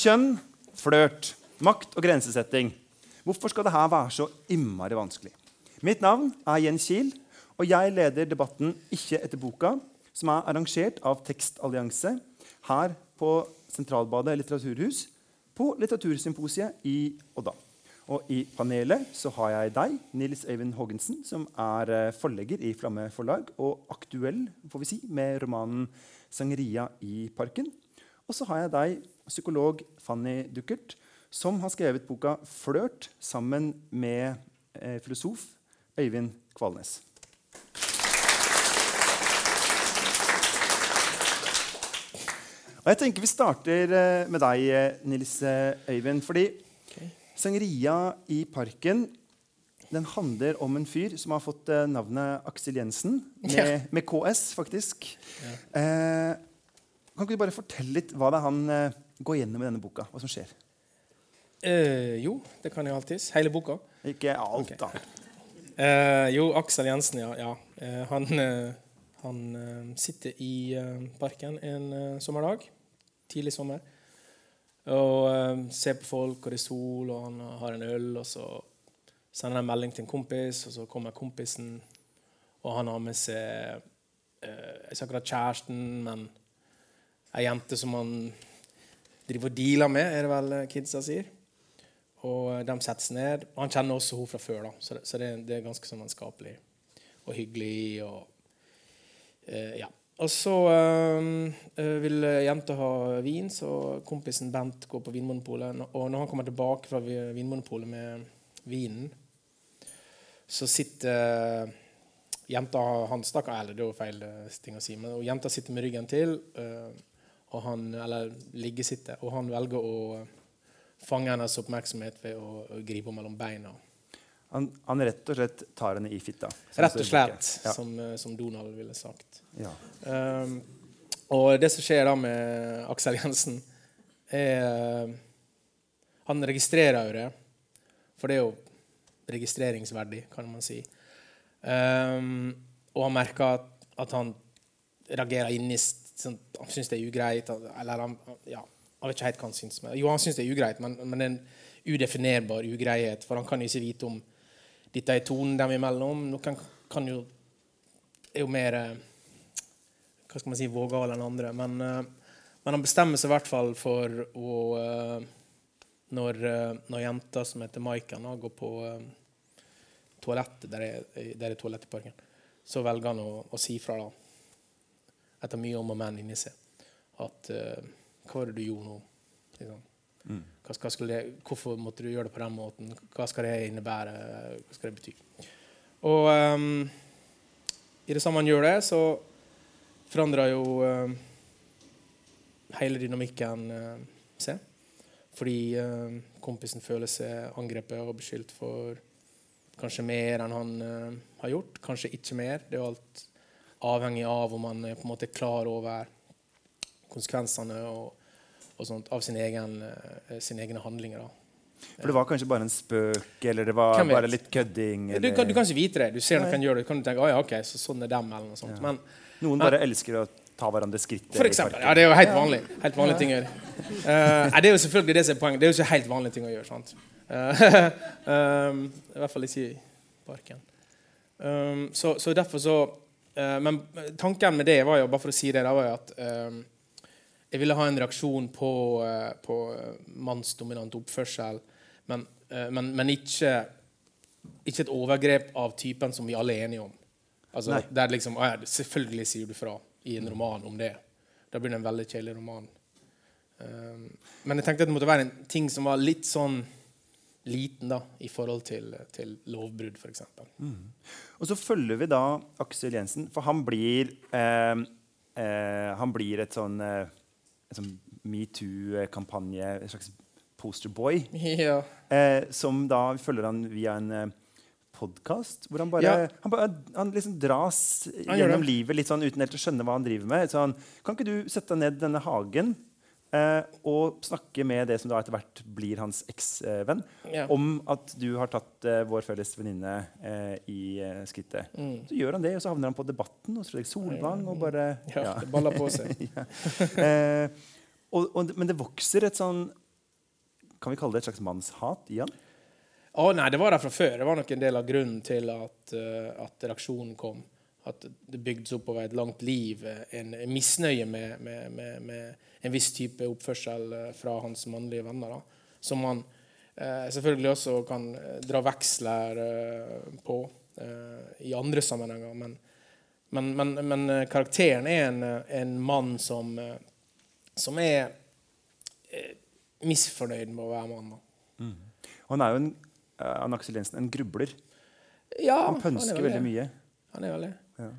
Kjønn, flørt, makt og grensesetting. Hvorfor skal dette være så innmari vanskelig? Mitt navn er Jens Kiel, og jeg leder debatten Ikke etter boka, som er arrangert av Tekstallianse her på Sentralbadet litteraturhus på Litteratursymposiet i Odda. Og I panelet så har jeg deg, Nils Øyvind Haagensen, som er eh, forlegger i Flamme forlag og aktuell får vi si, med romanen 'Sangeria i parken'. Og så har jeg deg, psykolog Fanny Duckert, som har skrevet boka 'Flørt' sammen med eh, filosof Øyvind Kvalnes. Og jeg tenker Vi starter eh, med deg, eh, Nils Øyvind. fordi Okay. Sangeria i parken den handler om en fyr som har fått eh, navnet Aksel Jensen, med, Ja. med KS, faktisk. Eh, kan ikke du bare fortelle litt hva det er han går gjennom i denne boka? Hva som skjer? Eh, jo, det kan jeg alltids. Hele boka. Ikke alt, okay. da. Eh, jo, Aksel Jensen, ja. ja. Eh, han eh, han eh, sitter i eh, parken en sommerdag. Tidlig sommer. Og ser på folk, og det er sol, og han har en øl. Og så sender han en melding til en kompis, og så kommer kompisen, og han har med seg Ikke akkurat kjæresten, men ei jente som han driver og dealer med, er det vel eh, kidsa sier. Og eh, de setter seg ned. Han kjenner også hun fra før, da. så, det, så det, det er ganske sånn vennskapelig og hyggelig. og eh, ja. Og så eh, eh, vil jenta ha vin, så kompisen Bent går på Vinmonopolet. Og når han kommer tilbake fra Vinmonopolet med vinen, så sitter jenta hans da, Eller det er jo feil eh, ting å si, men jenta sitter med ryggen til, eh, og han, eller liggesitter, og han velger å eh, fange hennes oppmerksomhet ved å, å gripe mellom beina. Han, han rett og slett tar henne i fitta. Rett og slett, Ja. som, eh, som Donald ville sagt. Ja. Um, og det som skjer da med Aksel Jensen, er Han registrerer jo det, for det er jo registreringsverdig, kan man si. Um, og han merker at, at han reagerer inni sånn, Han syns det er ugreit. Eller han, ja, Jeg vet ikke helt hva han syns. Jo, han syns det er ugreit, men, men det en udefinerbar ugreihet. For han kan jo ikke vite om dette er tonen dem imellom. Noen kan jo er jo mer eh, hva skal man si, vågal enn andre. Men, eh, men han bestemmer seg i hvert fall for å eh, Når, når jenta som heter Maiken, går på toalettet, der er, der er toalett i parken, så velger han å, å si fra, da, etter mye om og men inni seg, at uh, Hva var det du gjorde nå? Liksom. Skulle det, hvorfor måtte du gjøre det på den måten? Hva skal det innebære? Hva skal det bety? Og um, i det samme han gjør det, så forandrer jo uh, hele dynamikken uh, seg. Fordi uh, kompisen føler seg angrepet og beskyldt for kanskje mer enn han har gjort. Kanskje ikke mer. Det er jo alt avhengig av om man er på en måte klar over konsekvensene og, og sånt, av sine egen, eh, sine egne handlinger. Da. For det var kanskje bare en spøk, eller det var bare litt kødding? Du, kan, du kan ikke vite det. Du ser noen gjøre det, kan du tenke «Å ja, ok, så sånn er dem. eller noe sånt. Ja. Men Noen bare elsker å ta hverandre skritt For eksempel. Ja, det er jo helt vanlig. Helt vanlige ting å gjøre. Uh, nei, det er jo selvfølgelig det som er poenget. Det er jo ikke helt vanlige ting å gjøre. sant? Uh, um, I hvert fall ikke i parken. Um, så, så derfor så Men tanken med det var jo, bare for å si det, det var jo at um, jeg ville ha en reaksjon på, eh, på eh, mannsdominant oppførsel, men, eh, men, men ikke, ikke et overgrep av typen som vi alle er enige om. Altså, der liksom, ja, Selvfølgelig sier du fra i en roman om det. Da blir det en veldig kjedelig roman. Men jeg tenkte at det måtte være en ting som var litt sånn liten da, i forhold til, til lovbrudd, f.eks. Og så følger vi da Aksel Jensen, for han blir eh, eh, Han blir et sånn, eh, sånn metoo-kampanje, en slags posterboy, Ja. eh, som da følger han via en podcast, podkast. Hvor han bare, Ja. han, bare han liksom dras Han gjennom livet litt sånn uten helt å skjønne hva han driver med. Så han, kan ikke du sette deg ned i denne hagen eh, og snakke med det som da etter hvert blir hans eksvenn, Ja. om at du har tatt eh, vår felles venninne eh, i eh, skrittet? Mm. Så gjør han det, og så havner han på Debatten hos Fredrik Solvang. og bare... ja, det baller på seg. Eh, og, og, men det vokser et sånn kan vi kalle det et slags mannshat i han? Å, nei, det var der fra før. Det var nok en del av grunnen til at, at reaksjonen kom. At det bygdes opp over et langt liv en, en misnøye med, med, med, med, en viss type oppførsel fra hans mannlige venner. Da, som man eh, selvfølgelig også kan dra veksler uh, på i andre sammenhenger. Men, men, men, men, karakteren er en, en mann som, som er misfornøyd med å være mann. Mm. Han er jo en, en grubler. Ja, han pønsker han veldig mye. Han er veldig. Ja.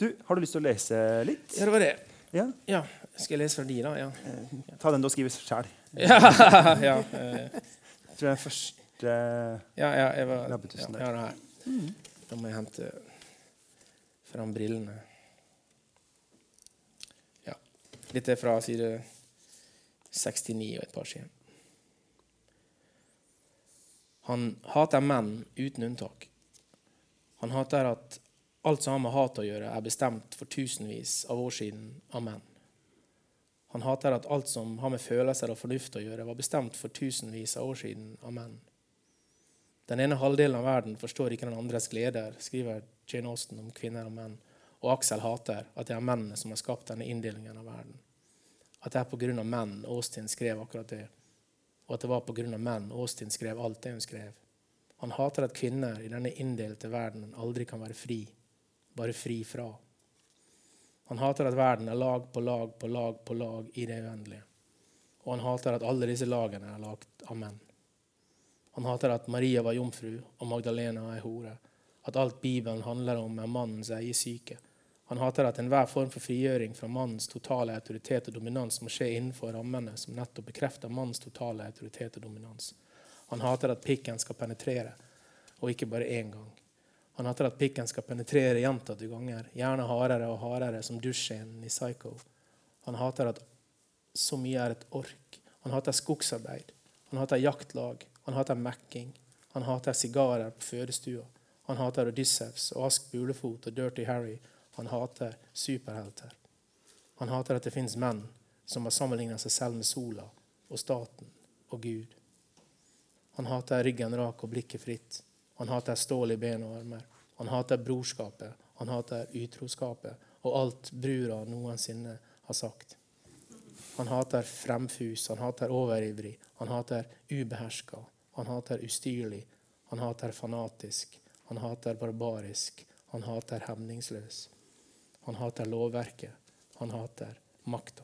Du, Har du lyst til å lese litt? Ja, det var det. Ja. ja. Skal jeg lese fra de, da? Ja. Eh, ta den du har skrevet sjøl. ja, ja. Eh. Jeg tror er første Ja, ja, jeg var, ja. Ja, det her. Mm. Da må jeg hente fram brillene. Ja. Dette er fra side 69 og et par sider. Han hater menn uten unntak. Han hater at alt som har med hat å gjøre, er bestemt for tusenvis av år siden av menn. Han hater at alt som har med følelser og fornuft å gjøre, var bestemt for tusenvis av år siden av menn. Den ene halvdelen av verden forstår ikke den andres gleder, skriver Jane Austen om kvinner og menn. Og Aksel hater at det er mennene som har skapt denne inndelingen av verden at det er pga. menn Austin skrev akkurat det. Og at det var pga. menn Austin skrev alt det hun skrev. Han hater at kvinner i denne inndelte verdenen aldri kan være fri, bare fri fra. Han hater at verden er lag på lag på lag på lag i det uendelige. Og han hater at alle disse lagene er lagd av menn. Han hater at Maria var jomfru og Magdalena er hore. At alt Bibelen handler om, er mannens eiesyke. Han hater at enhver form for frigjøring fra mannens totale autoritet og dominans må skje innenfor rammene som nettopp bekrefter mannens totale autoritet og dominans. Han hater at pikken skal penetrere, og ikke bare én gang. Han hater at pikken skal penetrere gjentatte ganger, gjerne hardere og hardere, som dusjen i Psycho. Han hater at så mye er et ork. Han hater skogsarbeid. Han hater jaktlag. Han hater mekking. Han hater sigarer på fødestua. Han hater Odyssevs og Ask Bulefot og Dirty Harry han hater superhelter. Han hater at det fins menn som har sammenligna seg selv med sola og staten og Gud. Han hater ryggen rak og blikket fritt. Han hater stål i ben og armer. Han hater brorskapet. Han hater utroskapet og alt brura noensinne har sagt. Han hater fremfus, han hater overivrig, han hater ubeherska, han hater ustyrlig, han hater fanatisk, han hater barbarisk, han hater hemningsløs. Han hater lovverket. Han hater makta.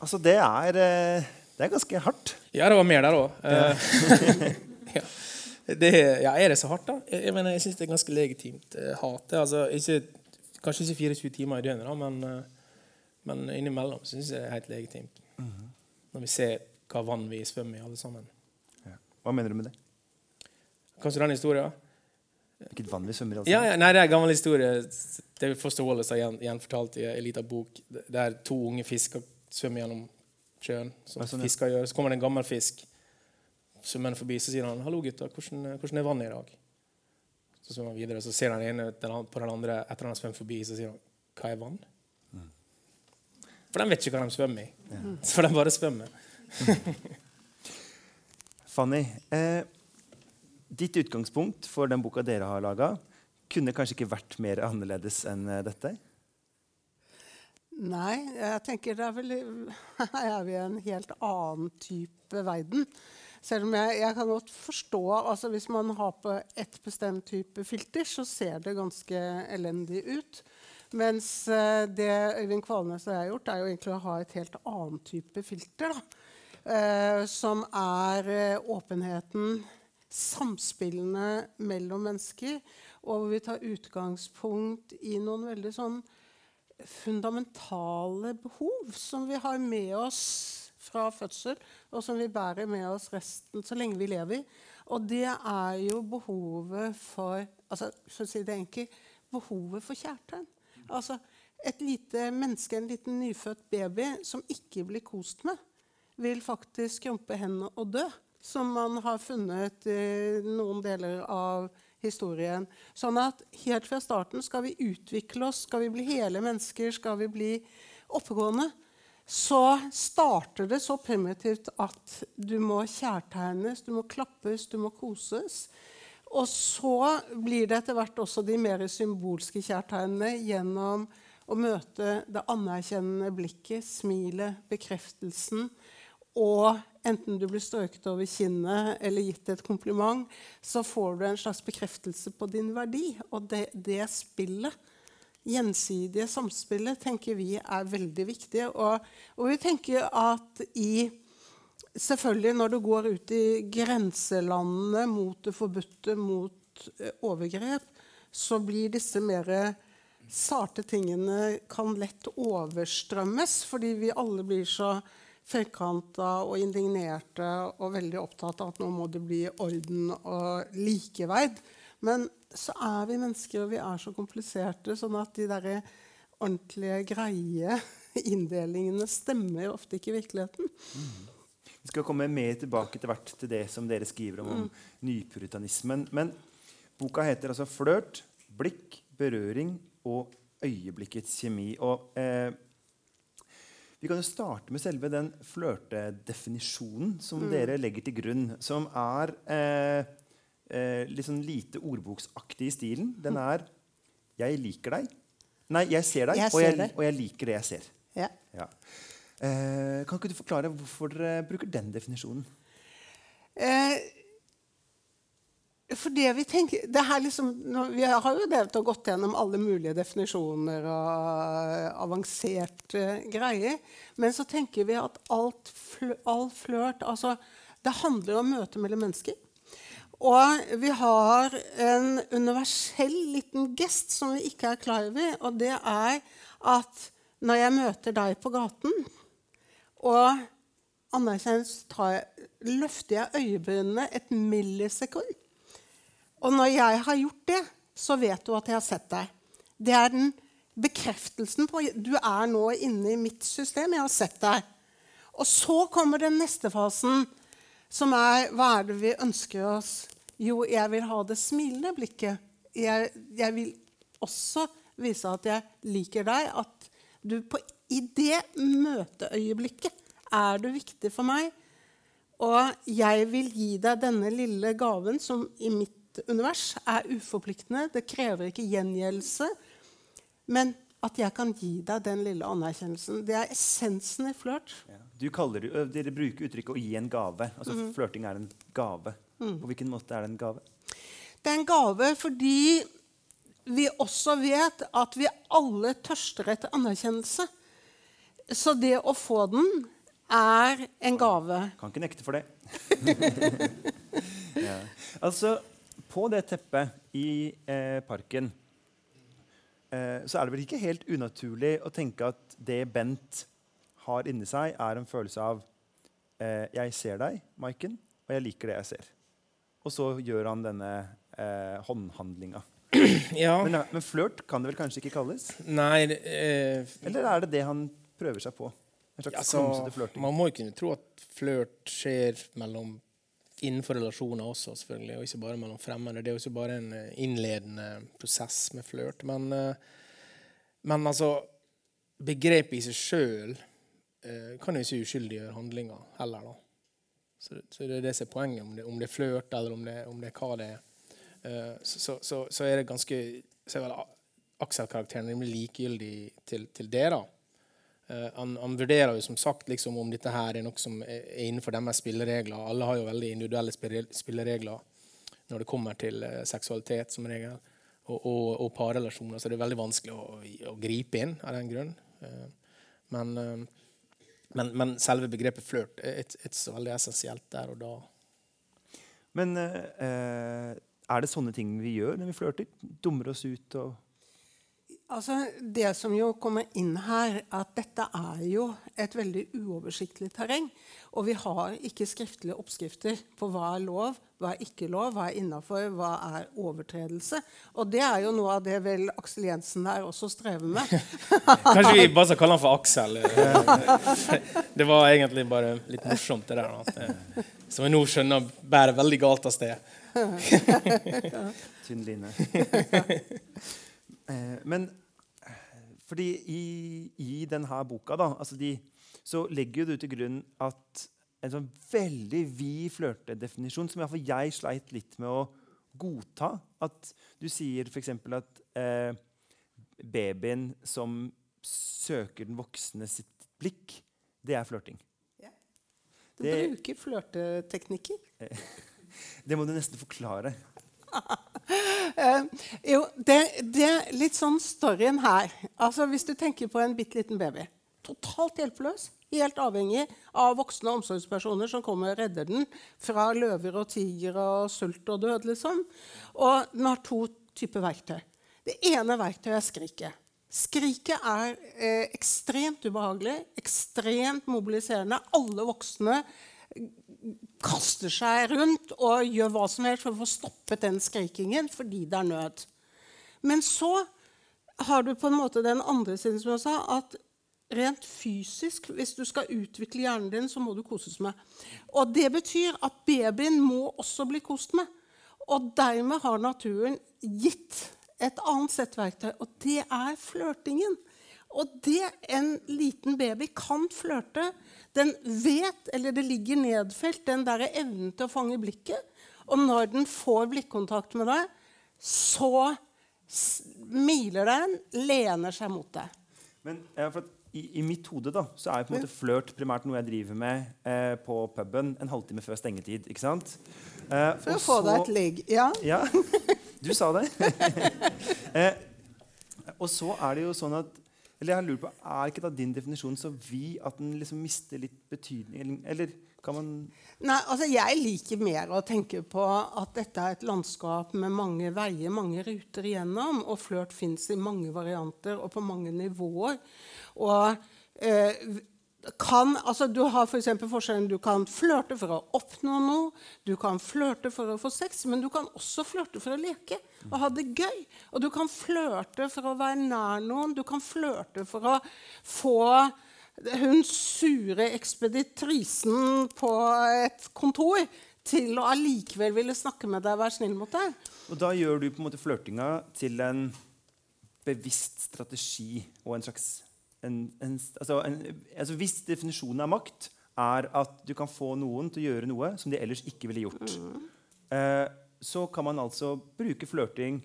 Altså, det er, eh, det er ganske hardt. Ja, det var mer der òg. Ja. ja. ja. er det så hardt, da? Jeg, mener, jeg syns det er ganske legitimt. hat. Hate. Altså, ikke, kanskje ikke 24 timer i døgnet, da, men, eh, men innimellom syns jeg det er helt legitimt. Mm -hmm. Når vi ser hva vann vi svømmer i, alle sammen. Hva mener du med det? Kanskje den historien? Hvilket vann vi svømmer i? Altså? Ja, ja, nei, Det er en gammel historie. David Foster Wallace har gjenfortalt i en liten bok der to unge fisker svømmer gjennom sjøen. som sånn, fisker gjør. Så kommer det en gammel fisk svømmer forbi, så sier han 'Hallo, gutter, hvordan, hvordan er vannet i dag?' Så svømmer han videre, så ser han ene på den andre etter han har svømt forbi, så sier han 'Hva er vann?' Mm. For de vet ikke hva de svømmer i. Ja. For de bare svømmer. Fanny, eh, ditt utgangspunkt for den boka dere har laga, kunne kanskje ikke vært mer annerledes enn eh, dette? Nei, jeg tenker det er vel Her er vi i en helt annen type verden. Selv om jeg, jeg kan godt forstå altså Hvis man har på ett bestemt type filter, så ser det ganske elendig ut. Mens eh, det Øyvind Kvalnes og jeg har gjort, er jo egentlig å ha et helt annet type filter. eh, som er eh, åpenheten, samspillene mellom mennesker. Og hvor vi tar utgangspunkt i noen veldig sånn fundamentale behov som vi har med oss fra fødsel, og som vi bærer med oss resten så lenge vi lever. Og det er jo behovet for altså, for å si det enkelt, behovet for kjærtegn. Altså, et lite menneske, en liten nyfødt baby, som ikke blir kost med, vil faktisk krumpe hendene og dø, som man har funnet i noen deler av historien. Sånn at helt fra starten skal vi utvikle oss, skal vi bli hele mennesker, skal vi bli oppegående. Så starter det så primitivt at du må kjærtegnes, du må klappes, du må koses. Og så blir det etter hvert også de mer symbolske kjærtegnene gjennom å møte det anerkjennende blikket, smilet, bekreftelsen. Og enten du blir strøket over kinnet eller gitt et kompliment, så får du en slags bekreftelse på din verdi. Og det, det spillet, gjensidige samspillet, tenker vi er veldig viktig. Og, og vi tenker at i Selvfølgelig når du går ut i grenselandene mot det forbudte, mot eh, overgrep, så blir disse mer sarte tingene kan lett overstrømmes, fordi vi alle blir så firkanta og indignerte og veldig opptatt av at nå må det bli orden og likeveid. Men så er vi mennesker, og vi er så kompliserte, sånn at de der ordentlige, greie inndelingene stemmer ofte ikke i virkeligheten. Mm. Vi skal komme mer tilbake til hvert til det som dere skriver om, om mm. nypuritanismen. Men boka heter altså 'Flørt, blikk, berøring og øyeblikkets kjemi'. Og eh, vi kan jo starte med selve den flørtedefinisjonen som mm. dere legger til grunn. Som er eh, eh, litt sånn lite ordboksaktig i stilen. Den er 'Jeg liker deg'. Nei, 'jeg ser deg', jeg og, jeg, og, jeg, liker det jeg ser. Ja. ja. Eh, kan ikke du forklare hvorfor dere bruker den definisjonen? Eh, for det Vi tenker, det liksom, vi har jo drevet og gått gjennom alle mulige definisjoner og avanserte greier. Men så tenker vi at alt all flørt altså, Det handler om møte mellom mennesker. Og vi har en universell liten gest som vi ikke er klar over. Og det er at når jeg møter deg på gaten, og anerkjennelse løfter jeg øyebrynene et millisekund og når jeg har gjort det, så vet du at jeg har sett deg. Det er den bekreftelsen på Du er nå inne i mitt system. Jeg har sett deg. Og så kommer den neste fasen, som er hva er det vi ønsker oss? Jo, jeg vil ha det smilende blikket. Jeg, jeg vil også vise at jeg liker deg. At du på, i det møteøyeblikket er du viktig for meg. Og jeg vil gi deg denne lille gaven som i mitt univers er uforpliktende. Det krever ikke gjengjeldelse. Men at jeg kan gi deg den lille anerkjennelsen. Det er essensen i flørt. Ja. dere bruker uttrykket 'å gi en gave'. Altså mm. Flørting er en gave. Mm. På hvilken måte er det en gave? Det er en gave fordi vi også vet at vi alle tørster etter anerkjennelse. Så det å få den er en gave. Kan ikke nekte for det. ja. Altså, på det teppet i eh, parken eh, så er det vel ikke helt unaturlig å tenke at det Bent har inni seg, er en følelse av eh, 'Jeg ser deg, Maiken, og jeg liker det jeg ser'. Og så gjør han denne eh, håndhandlinga. Ja. Men, men flørt kan det vel kanskje ikke kalles? Nei, eh, Eller er det det han prøver seg på? En slags ja, så, Man må jo kunne tro at flørt skjer mellom innenfor relasjoner også, selvfølgelig, og ikke bare mellom fremmede. Det er jo ikke bare en eh, innledende prosess med flørt. Men, eh, men altså Begrepet i seg sjøl eh, kan jo ikke uskyldiggjøre handlinga heller, da. Så, så, det er det som er poenget, om det, om det er flørt, eller om det, om det, er hva det er. så, så, så, er det ganske så er vel Aksel-karakteren rimelig likegyldig til, til det. da. Uh, han, han, vurderer jo som sagt liksom, om dette her er noe som er innenfor deres spilleregler. Alle har jo veldig individuelle spilleregler når det kommer til uh, seksualitet, som regel, og, og, og, parrelasjoner. Så det er veldig vanskelig å, å gripe inn av den grunn. Uh, men, men, men, selve begrepet flørt er ikke så veldig essensielt der og da. Men er det sånne ting vi gjør når vi flørter? Dummer oss ut og Altså, det som jo kommer inn her, er at dette er jo et veldig uoversiktlig terreng. Og vi har ikke skriftlige oppskrifter på hva er lov, hva er ikke lov, hva er innafor, hva er overtredelse. Og det er jo noe av det vel Aksel Jensen der også strever med. Kanskje vi bare skal kalle han for Aksel. Det var egentlig bare litt morsomt, det der. At, eh, som jeg nå skjønner bærer veldig galt av sted. Tynn line. Eh, men fordi i, i denne boka da, altså de, så legger du til grunn at en sånn veldig vid flørtedefinisjon, som iallfall jeg sleit litt med å godta At du sier f.eks. at eh, babyen som søker den voksne sitt blikk, det er flørting. Du Det- bruker flørteteknikker. Det må du nesten forklare. Eh, jo, det, det er litt sånn storyen her. Altså, Hvis du tenker på en bitte liten baby. Totalt hjelpeløs. Helt avhengig av voksne omsorgspersoner som kommer og redder den fra løver og tigre og sult og død. liksom. Og den har to typer verktøy. Det ene verktøyet er skriket. Skriket er eh, ekstremt ubehagelig, ekstremt mobiliserende. Alle voksne kaster seg rundt og gjør hva som helst for å få stoppet den skrikingen fordi det er nød. Men så har du på en måte den andre siden, som jeg sa, at rent fysisk, hvis du skal utvikle hjernen din, så må du koses med. Og det betyr at babyen må også bli kost med. Og dermed har naturen gitt et annet sett verktøy, og det er flørtingen. Og det en liten baby kan flørte, den vet, eller det ligger nedfelt, den der evnen til å fange blikket. Og når den får blikkontakt med deg, så smiler den, lener seg mot deg. Men ja, for at i, I mitt hode da, så er på en måte flørt primært noe jeg driver med eh, på puben en halvtime før stengetid. ikke sant? Eh, For å få deg et ligg. Ja. Ja, du sa det. eh, og så er det jo sånn at eller jeg lurer på, Er ikke da din definisjon så vid at den liksom mister litt betydning? Eller, kan man Nei, altså Jeg liker mer å tenke på at dette er et landskap med mange veier, mange ruter igjennom. Og flørt fins i mange varianter og på mange nivåer. Og eh, kan, altså Du har f.eks. For forskjellen du kan flørte for å oppnå noe, du kan flørte for å få sex, men du kan også flørte for å leke og ha det gøy. Og du kan flørte for å være nær noen, du kan flørte for å få hun sure ekspeditrisen på et kontor til å allikevel ville snakke med deg og være snill mot deg. Og da gjør du på en måte flørtinga til en bevisst strategi og en slags en, en, altså en, altså Hvis definisjonen av makt er at du kan få noen til å gjøre noe som de ellers ikke ville gjort, eh, så kan man altså bruke flørting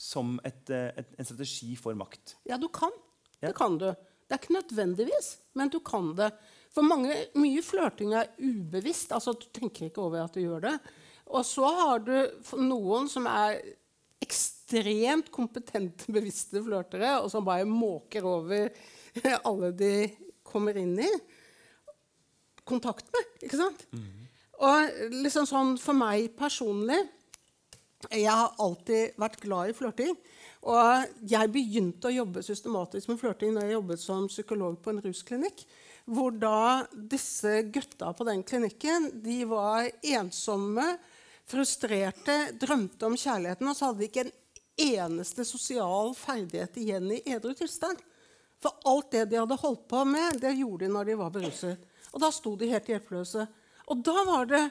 som et, eh, et, en strategi for makt. Ja, du kan. Ja. Det kan du. Det er ikke nødvendigvis, men du kan det. For mange, mye flørting er ubevisst. altså Du tenker ikke over at du gjør det. Og så har du noen som er ekstremt kompetente, bevisste flørtere, og som bare måker over alle de kommer inn i kontakt med. ikke sant? Og liksom sånn for meg personlig Jeg har alltid vært glad i flørting. Og jeg begynte å jobbe systematisk med flørting når jeg jobbet som psykolog på en rusklinikk. Hvor da disse gutta på den klinikken de var ensomme, frustrerte, drømte om kjærligheten, og så hadde de ikke en eneste sosial ferdighet igjen i edru tilstand. For alt det de hadde holdt på med, det gjorde de når de var beruset. Og da sto de helt hjelpeløse. Og da var det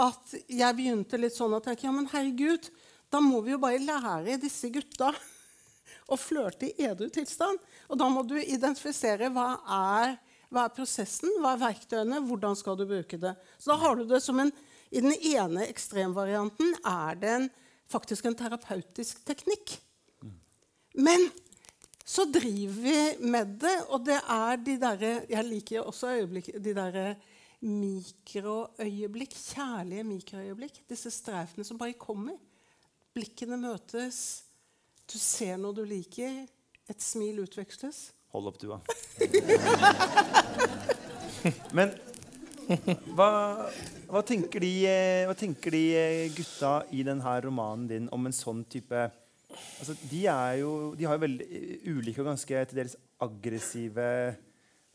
at jeg begynte litt sånn å tenke ja, men herregud, da må vi jo bare lære disse gutta å flørte i edru tilstand. Og da må du identifisere hva er, hva er prosessen, hva er verktøyene, hvordan skal du bruke det. Så da har du det som en I den ene ekstremvarianten er det en, faktisk en terapeutisk teknikk. Men så driver vi med det, og det er de derre Jeg liker også øyeblikk, de derre mikroøyeblikk, kjærlige mikroøyeblikk. Disse streifene som bare kommer. Blikkene møtes, du ser noe du liker, et smil utveksles. Hold opp tua. Men hva, hva, tenker de, eh, hva tenker de eh, gutta i denne romanen din om en sånn type altså, de, jo, de har jo veldig ulike og ganske til dels aggressive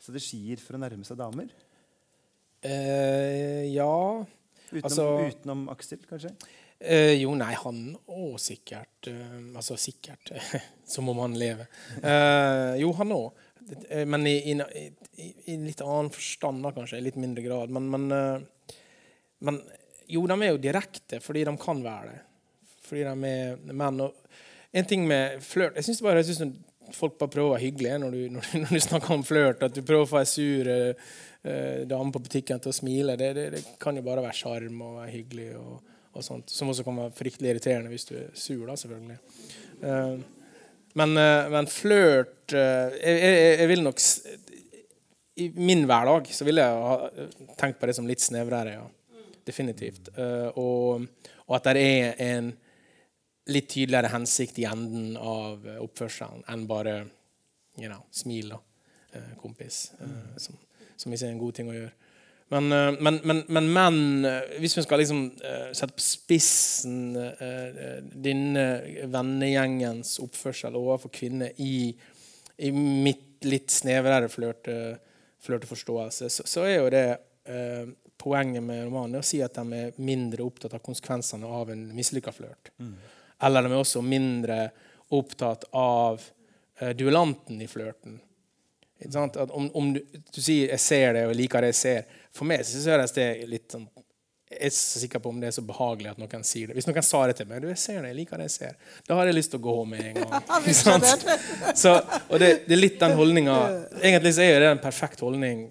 strategier for å nærme seg damer. Eh, ja Utenom, Altså- utenom Aksel, kanskje? Eh, jo, nei, han òg sikkert. eh, altså sikkert. Som om han lever. Eh, jo, han òg. Men i, i, i, litt annen forstand, da, kanskje. I litt mindre grad. Men, men, eh, men jo, de er jo direkte fordi de kan være det. Fordi de er menn. Og en ting med flørt Jeg syns synes folk bare prøver å være hyggelige når du, når, når du snakker om flørt. At du prøver å få ei sur eh, eh, dame på butikken til å smile. Det, det, det kan jo bare være sjarm og være hyggelig. og og sånt, Som også kan være fryktelig irriterende hvis du er sur, da, selvfølgelig. Eh, men, uh, men flørt eh, jeg, jeg, jeg vil nok I min hverdag så ville jeg ha eh, tenkt på det som litt snevrere, ja. Definitivt. Eh, og, og at det er en litt tydeligere hensikt i enden av eh, oppførselen enn bare you know, smil, da, eh, kompis. eh, som, som ikke er en god ting å gjøre. Men, eh, men, men, men menn eh, Hvis vi skal liksom eh, sette på spissen denne vennegjengens oppførsel overfor kvinner i, i mitt litt snevrere flørte, flørteforståelse, så, så er jo det eh, poenget med romanen å si at de er mindre opptatt av konsekvensene av en mislykka flørt. Eller de er også mindre opptatt av eh, duellanten i flørten. Om, om du, du sier 'jeg ser det, og jeg liker det jeg ser' For meg så høres det litt sånn Jeg er ikke så sikker på om det er så behagelig at noen sier det. Hvis noen sa det til meg 'du, jeg ser det, jeg liker det jeg ser', da har jeg lyst til å gå med en gang. Så, og det, det er litt den holdninga Egentlig så er det en perfekt holdning.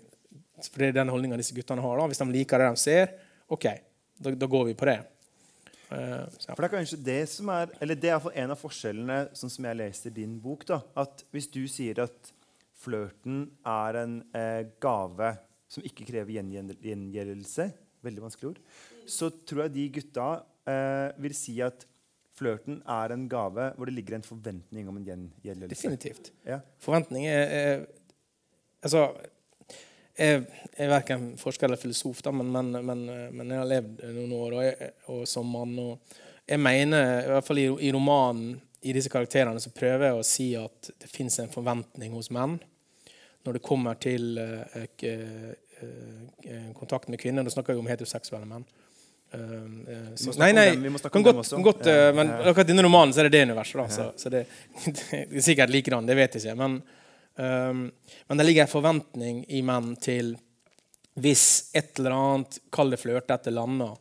For det er den holdninga disse guttene har. da. Hvis de liker det de ser, OK, da, da går vi på det. Uh. For det er kanskje det som er Eller det er en av forskjellene, sånn som jeg leser i din bok. da, At hvis du sier at flørten er en eh, gave som ikke krever gjengjeldelse, veldig vanskelig ord, så tror jeg de gutta eh, vil si at flørten er en gave hvor det ligger en forventning om en gjengjeldelse. Definitivt. Ja. Forventning er, er Altså Jeg er verken forsker eller filosof, da, men, men, men, men jeg har levd noen år og, jeg, og som mann. Og jeg mener, i hvert fall i, i romanen, i disse karakterene, så prøver jeg å si at det fins en forventning hos menn når det kommer til eh, k- eh, kontakt med kvinner. Da snakker vi om heteroseksuelle menn. Eh, eh, så- nei, dem, vi må snakke om dem også. godt, eh, men akkurat denne romanen så er det det universet. da, så, så det, det er sikkert likedan, det vet jeg ikke. Men, um, men det ligger en forventning i menn til hvis et eller annet, kall det flørtete, lander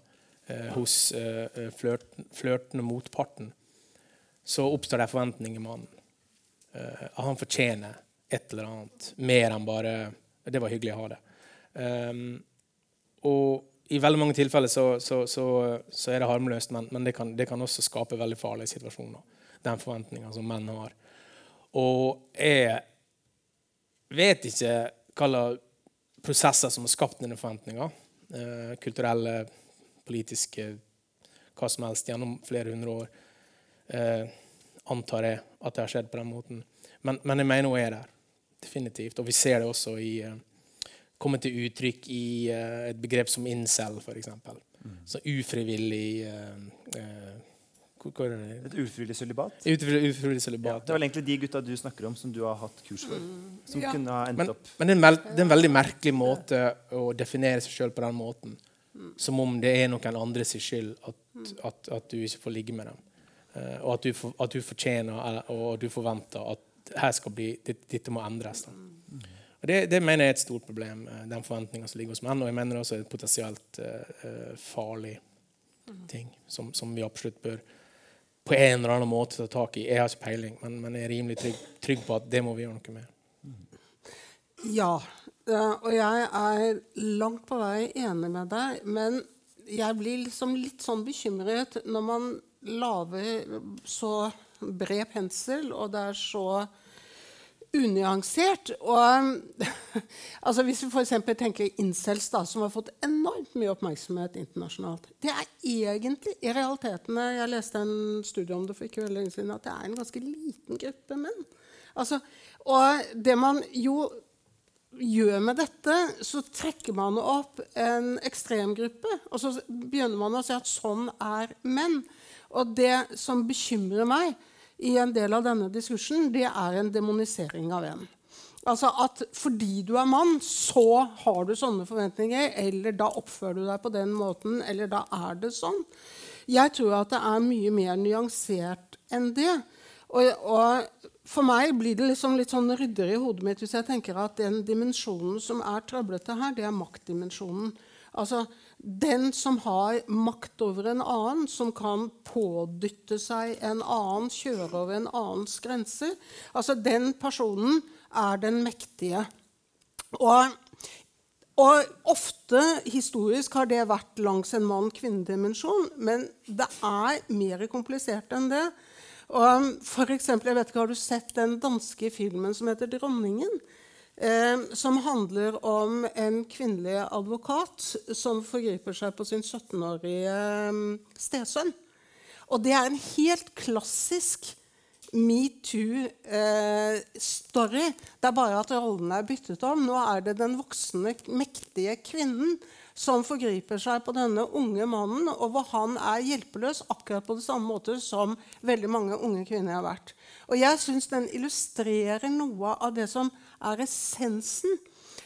eh, hos eh, eh, flørt, flørtende motparten, så oppstår det en forventning i mannen. Eh, han fortjener et eller annet mer enn bare 'Det var hyggelig å ha det'. Um, og i veldig mange tilfeller så, så, så, så er det harmløst, men, men det, kan, det kan også skape veldig farlige situasjoner. Den forventninga som menn har. Og jeg vet ikke hva slags prosesser som har skapt denne forventninga. Uh, kulturelle, politiske, hva som helst gjennom flere hundre år. Uh, antar jeg at det har skjedd på den måten. Men, men jeg mener hun er der. Definitivt. Og vi ser det også i eh, komme til uttrykk i eh, et begrep som incel, f.eks. Mm. Så ufrivillig eh? Et ufrivillig sølibat. Ufrivillig, ufrivillig Ja, det var egentlig de gutta du snakker om, som du har hatt kurs for. Som Ja. kunne ha endt Men, opp men det, er det er en veldig merkelig måte å definere seg sjøl på den måten. Som om det er noen andres skyld at, at, at du ikke får ligge med dem. Eh, og at du, for, at du fortjener og du forventer at her skal bli, dette, må endres. Og det, det mener jeg er et stort problem, eh, den forventninga som ligger hos menn. Og jeg mener det også er et potensielt eh, farlig ting som, som vi absolutt bør på en eller annen måte ta tak i. Jeg har ikke peiling, men, men jeg er rimelig trygg, trygg på at det må vi gjøre noe med. Ja. og jeg er langt på vei enig med deg, men jeg blir liksom litt sånn bekymret når man lager så bred pensel, og det er så unyansert. Og, altså hvis vi f.eks. tenker incels, da, som har fått enormt mye oppmerksomhet internasjonalt. Det er egentlig i realiteten Jeg leste en studie om det for ikke veldig lenge siden, at det er en ganske liten gruppe menn. Altså, og det man jo gjør med dette, så trekker man opp en ekstremgruppe. Og så begynner man å si at sånn er menn. Og det som bekymrer meg i en del av denne diskursen, det er en demonisering av en. Altså at fordi du er mann, så har du sånne forventninger, eller da oppfører du deg på den måten, eller da er det sånn. Jeg tror at det er mye mer nyansert enn det. Og, og for meg blir det liksom litt sånn ryddere i hodet mitt hvis jeg tenker at den dimensjonen som er trøblete her, det er maktdimensjonen. Altså den som har makt over en annen, som kan pådytte seg en annen, kjøre over en annens grenser. Altså den personen er den mektige. Og, og, ofte historisk har det vært langs en mann-kvinne-dimensjon, men det er mer komplisert enn det. Og for eksempel, jeg vet ikke, Har du sett den danske filmen som heter 'Dronningen'? Som handler om en kvinnelig advokat som forgriper seg på sin 17-årige eh, stesønn. Og det er en helt klassisk metoo-story. Eh, det er bare at rollene er byttet om. Nå er det den voksne, mektige kvinnen som forgriper seg på denne unge mannen, og hvor han er hjelpeløs akkurat på det samme måte som veldig mange unge kvinner har vært. Og jeg syns den illustrerer noe av det som er essensen.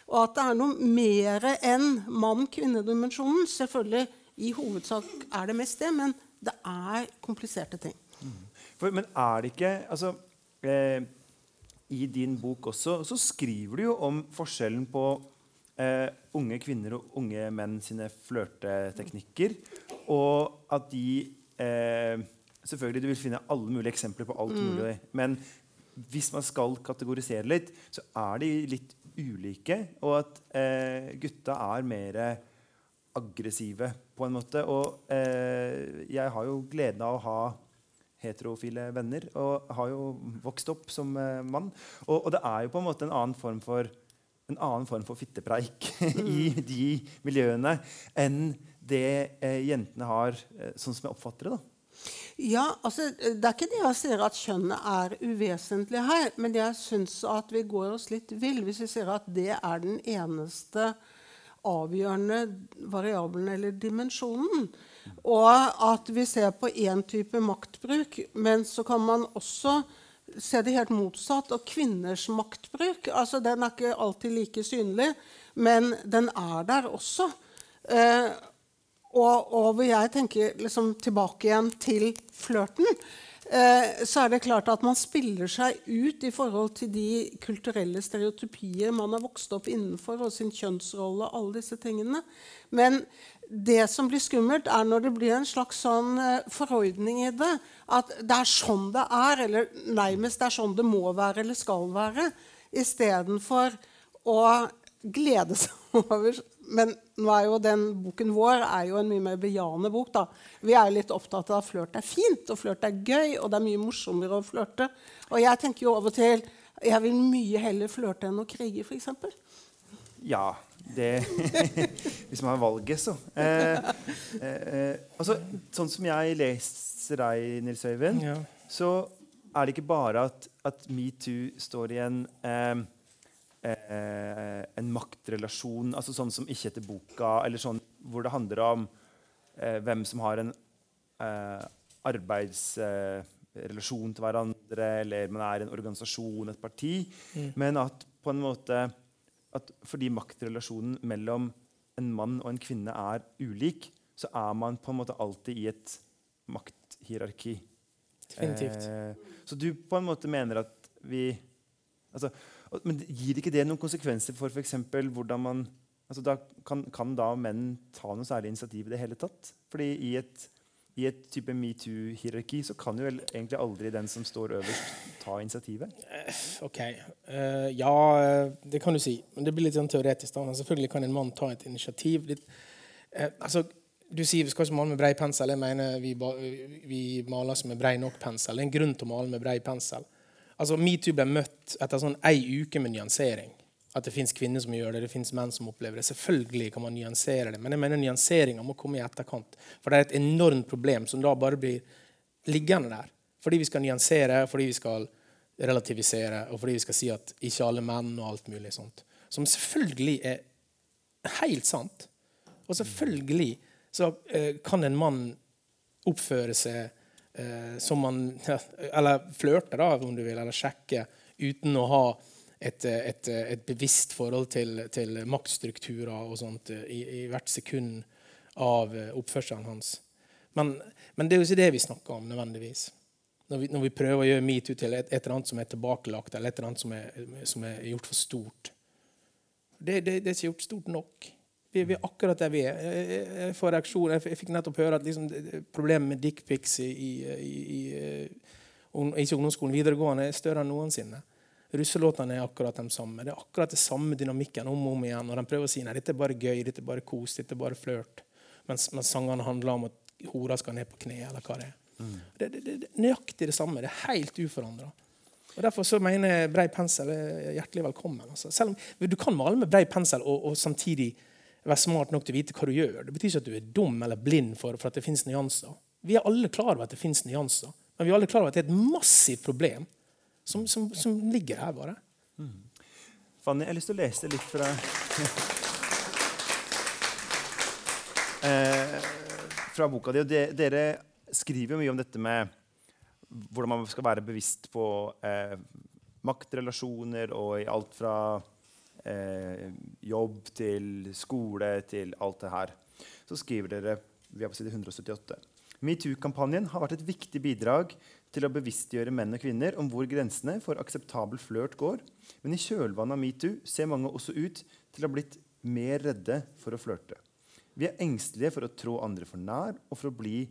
Og at det er noe mer enn mann-kvinne-dimensjonen. Selvfølgelig, i hovedsak er det mest det, men det er kompliserte ting. For, men er det ikke altså, eh, I din bok også så skriver du jo om forskjellen på eh, unge kvinner og unge menn sine flørteteknikker. Og at de eh, Selvfølgelig du vil finne alle mulige eksempler på alt mm. mulig. Men hvis man skal kategorisere litt, så er de litt ulike. Og at eh, gutta er mer aggressive på en måte. Og eh, jeg har jo gleden av å ha heterofile venner og har jo vokst opp som eh, mann. Og, og, det er jo på en måte en annen form for, annen form for fittepreik i mm. de miljøene enn det eh, jentene har, eh, sånn som jeg oppfatter det. da. Ja, altså, Det er ikke det jeg sier at kjønnet er uvesentlig her, men jeg syns at vi går oss litt vill hvis vi sier at det er den eneste avgjørende variabelen eller dimensjonen. Og at vi ser på én type maktbruk, men så kan man også se det helt motsatt. Og kvinners maktbruk altså den er ikke alltid like synlig, men den er der også. Eh, og, og hvor jeg tenker liksom, tilbake igjen til flørten, eh, så er det klart at man spiller seg ut i forhold til de kulturelle stereotypier man har vokst opp innenfor, og sin kjønnsrolle, alle disse tingene. Men det som blir skummelt, er når det blir en slags sånn eh, forordning i det. At det er sånn det er, eller nærmest det er sånn det må være eller skal være. Istedenfor å glede seg over Men nå er jo den boken vår er jo en mye mer bejaende bok. da. Vi er litt opptatt av at flørt er fint, og flørt er gøy, og det er mye morsommere å flørte. Og jeg tenker jo av og til jeg vil mye heller flørte enn å krige, f.eks. Ja, det, hvis man har valget, så. Eh, eh, eh, altså, sånn som jeg leser deg, Nils Øyvind, ja. så er det ikke bare at, at metoo står i en, eh, eh, en maktrelasjon, altså sånn som ikke etter boka, eller sånn hvor det handler om eh, hvem som har en arbeidsrelasjon til hverandre, eller man er en organisasjon, et parti, mm. men at på en måte at fordi maktrelasjonen mellom en mann og en kvinne er ulik, så er man på en måte alltid i et makthierarki. Definitivt. Eh, så du på en måte mener at vi altså, Men gir ikke det noen konsekvenser for f.eks. hvordan man altså da kan, kan, da menn ta noe særlig initiativ i det hele tatt? Fordi i et i et type metoo-hierarki så kan jo egentlig aldri den som står øverst, ta initiativet? Eh, ok. Uh, ja, eh, det kan du si. Men det blir litt sånn teoretisk. da. Selvfølgelig kan en mann ta et initiativ. Litt, uh, altså, du sier vi skal ikke male med brei pensel. Jeg mener vi, vi maler ikke med brei nok pensel. Det er en grunn til å male med brei pensel. Altså, Metoo ble møtt etter sånn ei uke med nyansering at det fins kvinner som gjør det, det fins menn som opplever det. Selvfølgelig kan man nyansere det, men jeg mener nyanseringa må komme i etterkant. For det er et enormt problem som da bare blir liggende der. Fordi vi skal nyansere, fordi vi skal relativisere, og fordi vi skal si at ikke alle menn og alt mulig sånt. Som selvfølgelig er helt sant. Og selvfølgelig så eh, kan en mann oppføre seg som man Eller flørte, da, om du vil, eller sjekke uten å ha et, et, et bevisst forhold til, til, maktstrukturer og sånt i, i, hvert sekund av oppførselen hans. Men, men, det er jo ikke det vi snakker om nødvendigvis. Når vi, når vi prøver å gjøre metoo til et, et, eller annet som er tilbakelagt, eller et eller annet som er, som er gjort for stort. Det, det, det, er ikke gjort stort nok. Vi, vi, er akkurat der vi er. Jeg, får reaksjon. Jeg, fikk nettopp høre at liksom, problemet med dickpics i, i, i, i ikke ungdomsskolen videregående er større enn noensinne. Russelåtene er akkurat de samme. Det er akkurat det samme dynamikken om og om igjen. Og de prøver å si nei, dette er bare gøy, dette er bare kos, dette er bare flørt. Mens, mens sangene handler om at hora skal ned på kne, eller hva det er. Mm. Det, det, det, nøyaktig det samme. Det er helt uforandra. Og Derfor så mener jeg brei pensel er hjertelig velkommen. Altså. Selv om Du kan male med brei pensel og, og, samtidig være smart nok til å vite hva du gjør. Det betyr ikke at du er dum eller blind for, for at det fins nyanser. Vi er alle klar over at det fins nyanser, men vi er alle klar over at det er et massivt problem som, som, som ligger her. bare. Mm. Fanny, jeg har lyst til å lese litt fra eh, fra boka di. og Dere skriver jo mye om dette med hvordan man skal være bevisst på eh, maktrelasjoner og i alt fra eh, jobb til skole til alt det her. Så skriver dere vi er på side 178. Metoo-kampanjen har vært et viktig bidrag til å bevisstgjøre menn og kvinner om hvor grensene for akseptabel flørt går. Men i kjølvannet av metoo ser mange også ut til å ha blitt mer redde for å flørte. Vi er engstelige for å trå andre for nær og for å bli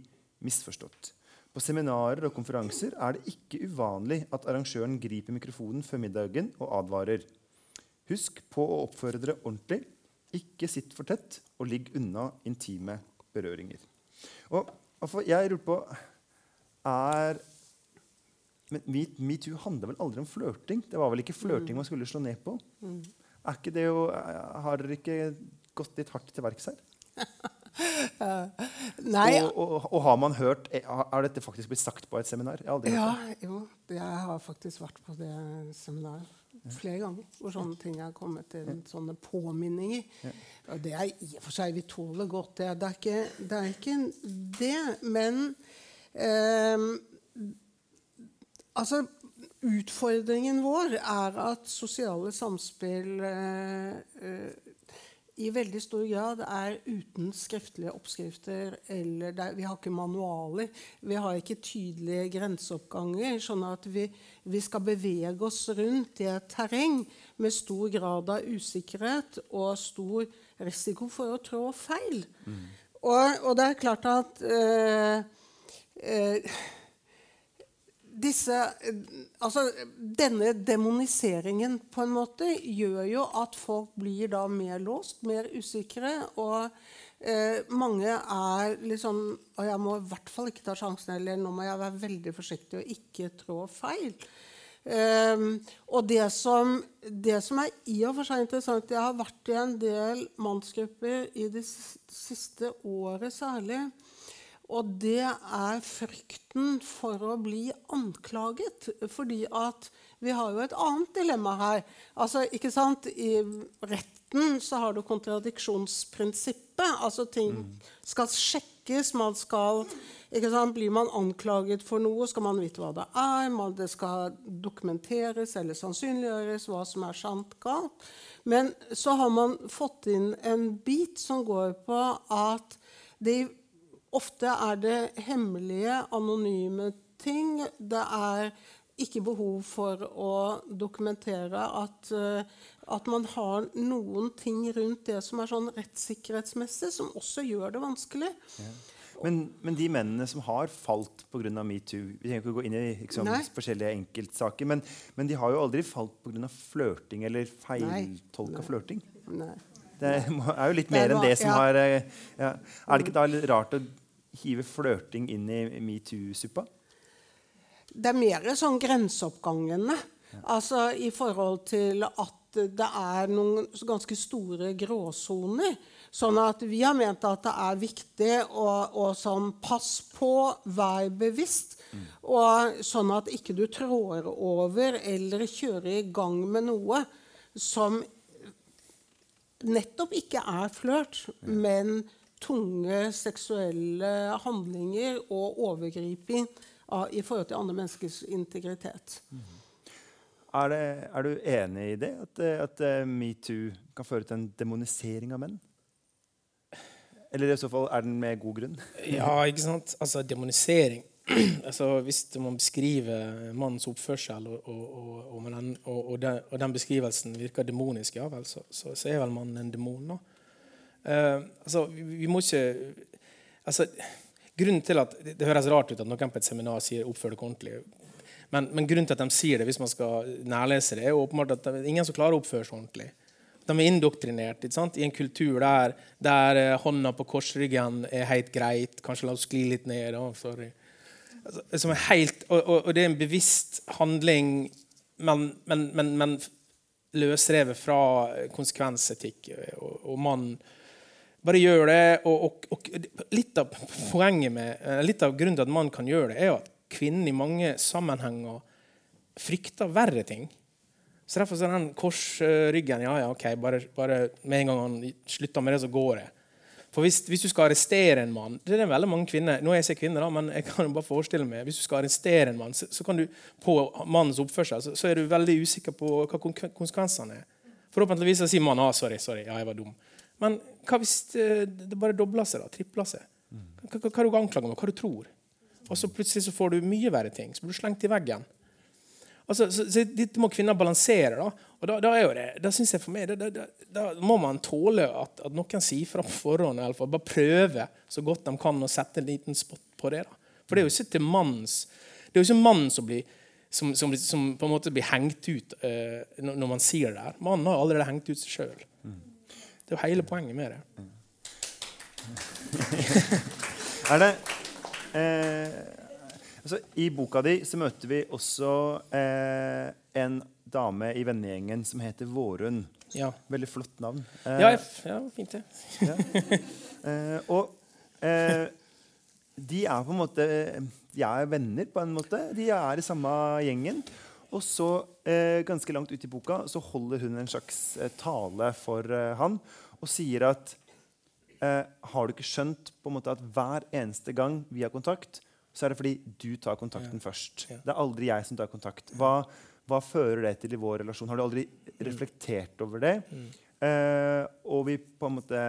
misforstått. På seminarer og konferanser er det ikke uvanlig at arrangøren griper mikrofonen før middagen og advarer. Husk på å oppføre dere ordentlig. Ikke sitt for tett, og ligg unna intime berøringer. Og, og jeg lurer på er men Metoo me handler vel aldri om flørting? Det var vel ikke flørting mm. man skulle slå ned på? Mm. Er ikke det jo, Har dere ikke gått litt hardt til verks her? Nei. Og, og, og, har man hørt Har dette faktisk blitt sagt på et seminar? Jeg ja, jo. Jeg har faktisk vært på det seminaret flere ganger. Hvor sånne ting er kommet til. Sånne påminninger. Og det er i og for seg Vi tåler godt det. Det er ikke det, er ikke det men eh, Altså Utfordringen vår er at sosiale samspill eh, eh i veldig stor grad er uten skriftlige oppskrifter. eller der, Vi har ikke manualer. Vi har ikke tydelige grenseoppganger. Sånn at vi, vi, skal bevege oss rundt i et terreng med stor grad av usikkerhet og stor risiko for å trå feil. Mm. Og, og, det er klart at øh, øh, disse, altså, denne demoniseringen på en måte gjør jo at folk blir da mer låst, mer usikre. Og eh, mange er liksom Og jeg må i hvert fall ikke ta sjansen, eller nå må jeg være veldig forsiktig og ikke trå feil. Um, og det som, det som, er i og for seg interessant Jeg har vært i en del mannsgrupper i det siste året særlig og det er frykten for å bli anklaget. Fordi at vi har jo et annet dilemma her. Altså, ikke sant? I retten så har du kontradiksjonsprinsippet. Altså ting skal sjekkes. Man skal, ikke sant? Blir man anklaget for noe, skal man vite hva det er. Man, det skal dokumenteres eller sannsynliggjøres hva som er sant galt. Men så har man fått inn en bit som går på at det Ofte er det hemmelige, anonyme ting. Det er ikke behov for å dokumentere at, uh, at man har noen ting rundt det som er sånn rettssikkerhetsmessig, som også gjør det vanskelig. Ja. Men, men, de mennene som har falt pga. metoo Vi trenger ikke å gå inn i liksom, forskjellige enkeltsaker, men, men, de har jo aldri falt pga. flørting eller feiltolka flørting. Det er jo litt mer enn det som har eh, ja. Er det ikke da litt rart å hive flørting inn i metoo-suppa? Det er mer sånn grenseoppgangene. Altså i forhold til at det er noen ganske store gråsoner. Sånn at vi har ment at det er viktig å, å sånn Pass på, vær bevisst. Mm. Og sånn at ikke du trår over eller kjører i gang med noe som nettopp ikke er flørt, men tunge seksuelle handlinger og overgriping av, i forhold til andre menneskers integritet. Er, det, er du enig i det? At, at eh, metoo kan føre til en demonisering av menn? Eller i så fall er den med god grunn? Ja, ikke sant? Altså, demonisering altså, Hvis man beskriver mannens oppførsel, og, og, og, og, den, den, beskrivelsen virker demonisk, ja vel, så, så, så er vel mannen en demon. da. Uh, altså, vi, vi, må ikke altså, grunnen til at Det høres rart ut at noen på et seminar sier 'oppfør deg ordentlig'. Men, men, grunnen til at de sier det, hvis man skal nærlese det, er åpenbart at det er ingen som klarer å oppføre seg ordentlig. De er indoktrinert i en kultur der, der uh, hånda på korsryggen er helt greit. Kanskje la oss skli litt ned. Da, sorry. Altså, som er helt, og, og, og, det er en bevisst handling, men, men, men, men løsrevet fra konsekvensetikk. Og, og man bare gjør det. Og, litt av poenget med, litt av grunnen til at man kan gjøre det, er jo at kvinnen i mange sammenhenger frykter verre ting. Så Derfor er den korsryggen ja, ja, ok, bare, bare, med en gang han slutter med det, så går det. For hvis, hvis, du skal arrestere en mann det er veldig mange kvinner, nå er jeg ikke kvinner da, men jeg kan bare forestille meg, Hvis du skal arrestere en mann, så, så kan du på mannens oppførsel så, så, er du veldig usikker på hva konsekvensene er. Forhåpentligvis sier mannen ah, sorry, sorry, ja, jeg var dum. Men hva hvis det bare dobler seg? da, tripler seg? Hva, hva, hva er du anklager med? Hva du tror? Og så plutselig så får du mye verre ting. Så blir du slengt i veggen. Altså, så, så Dette må kvinner balansere. da, og da, da er jo det, da synes jeg for meg, da, da, da må man tåle at, at, noen sier fra på forhånd. I alle. Bare prøve så godt de kan å sette en liten spot på det. da. For det er jo ikke til manns det er jo ikke mannen som, blir, som, som, som, på en måte blir hengt ut uh, når man sier det her. Mannen har allerede hengt ut seg sjøl. Det er jo hele poenget med det. er det eh, altså, I boka di så møter vi også eh, en dame i vennegjengen som heter Vårun. Ja. Veldig flott navn. Eh, ja, ja, fint det. ja. Eh, og eh, de er på en måte De er venner, på en måte. De er i samme gjengen. Og så, eh, ganske langt ut i boka, så holder hun en slags eh, tale for eh, han og sier at eh, Har du ikke skjønt på en måte at hver eneste gang vi har kontakt, så er det fordi du tar kontakten ja. først. Det er aldri jeg som tar kontakt. Hva, hva, fører det til i vår relasjon? Har du aldri mm. reflektert over det? Mm. Eh, og vi på en måte,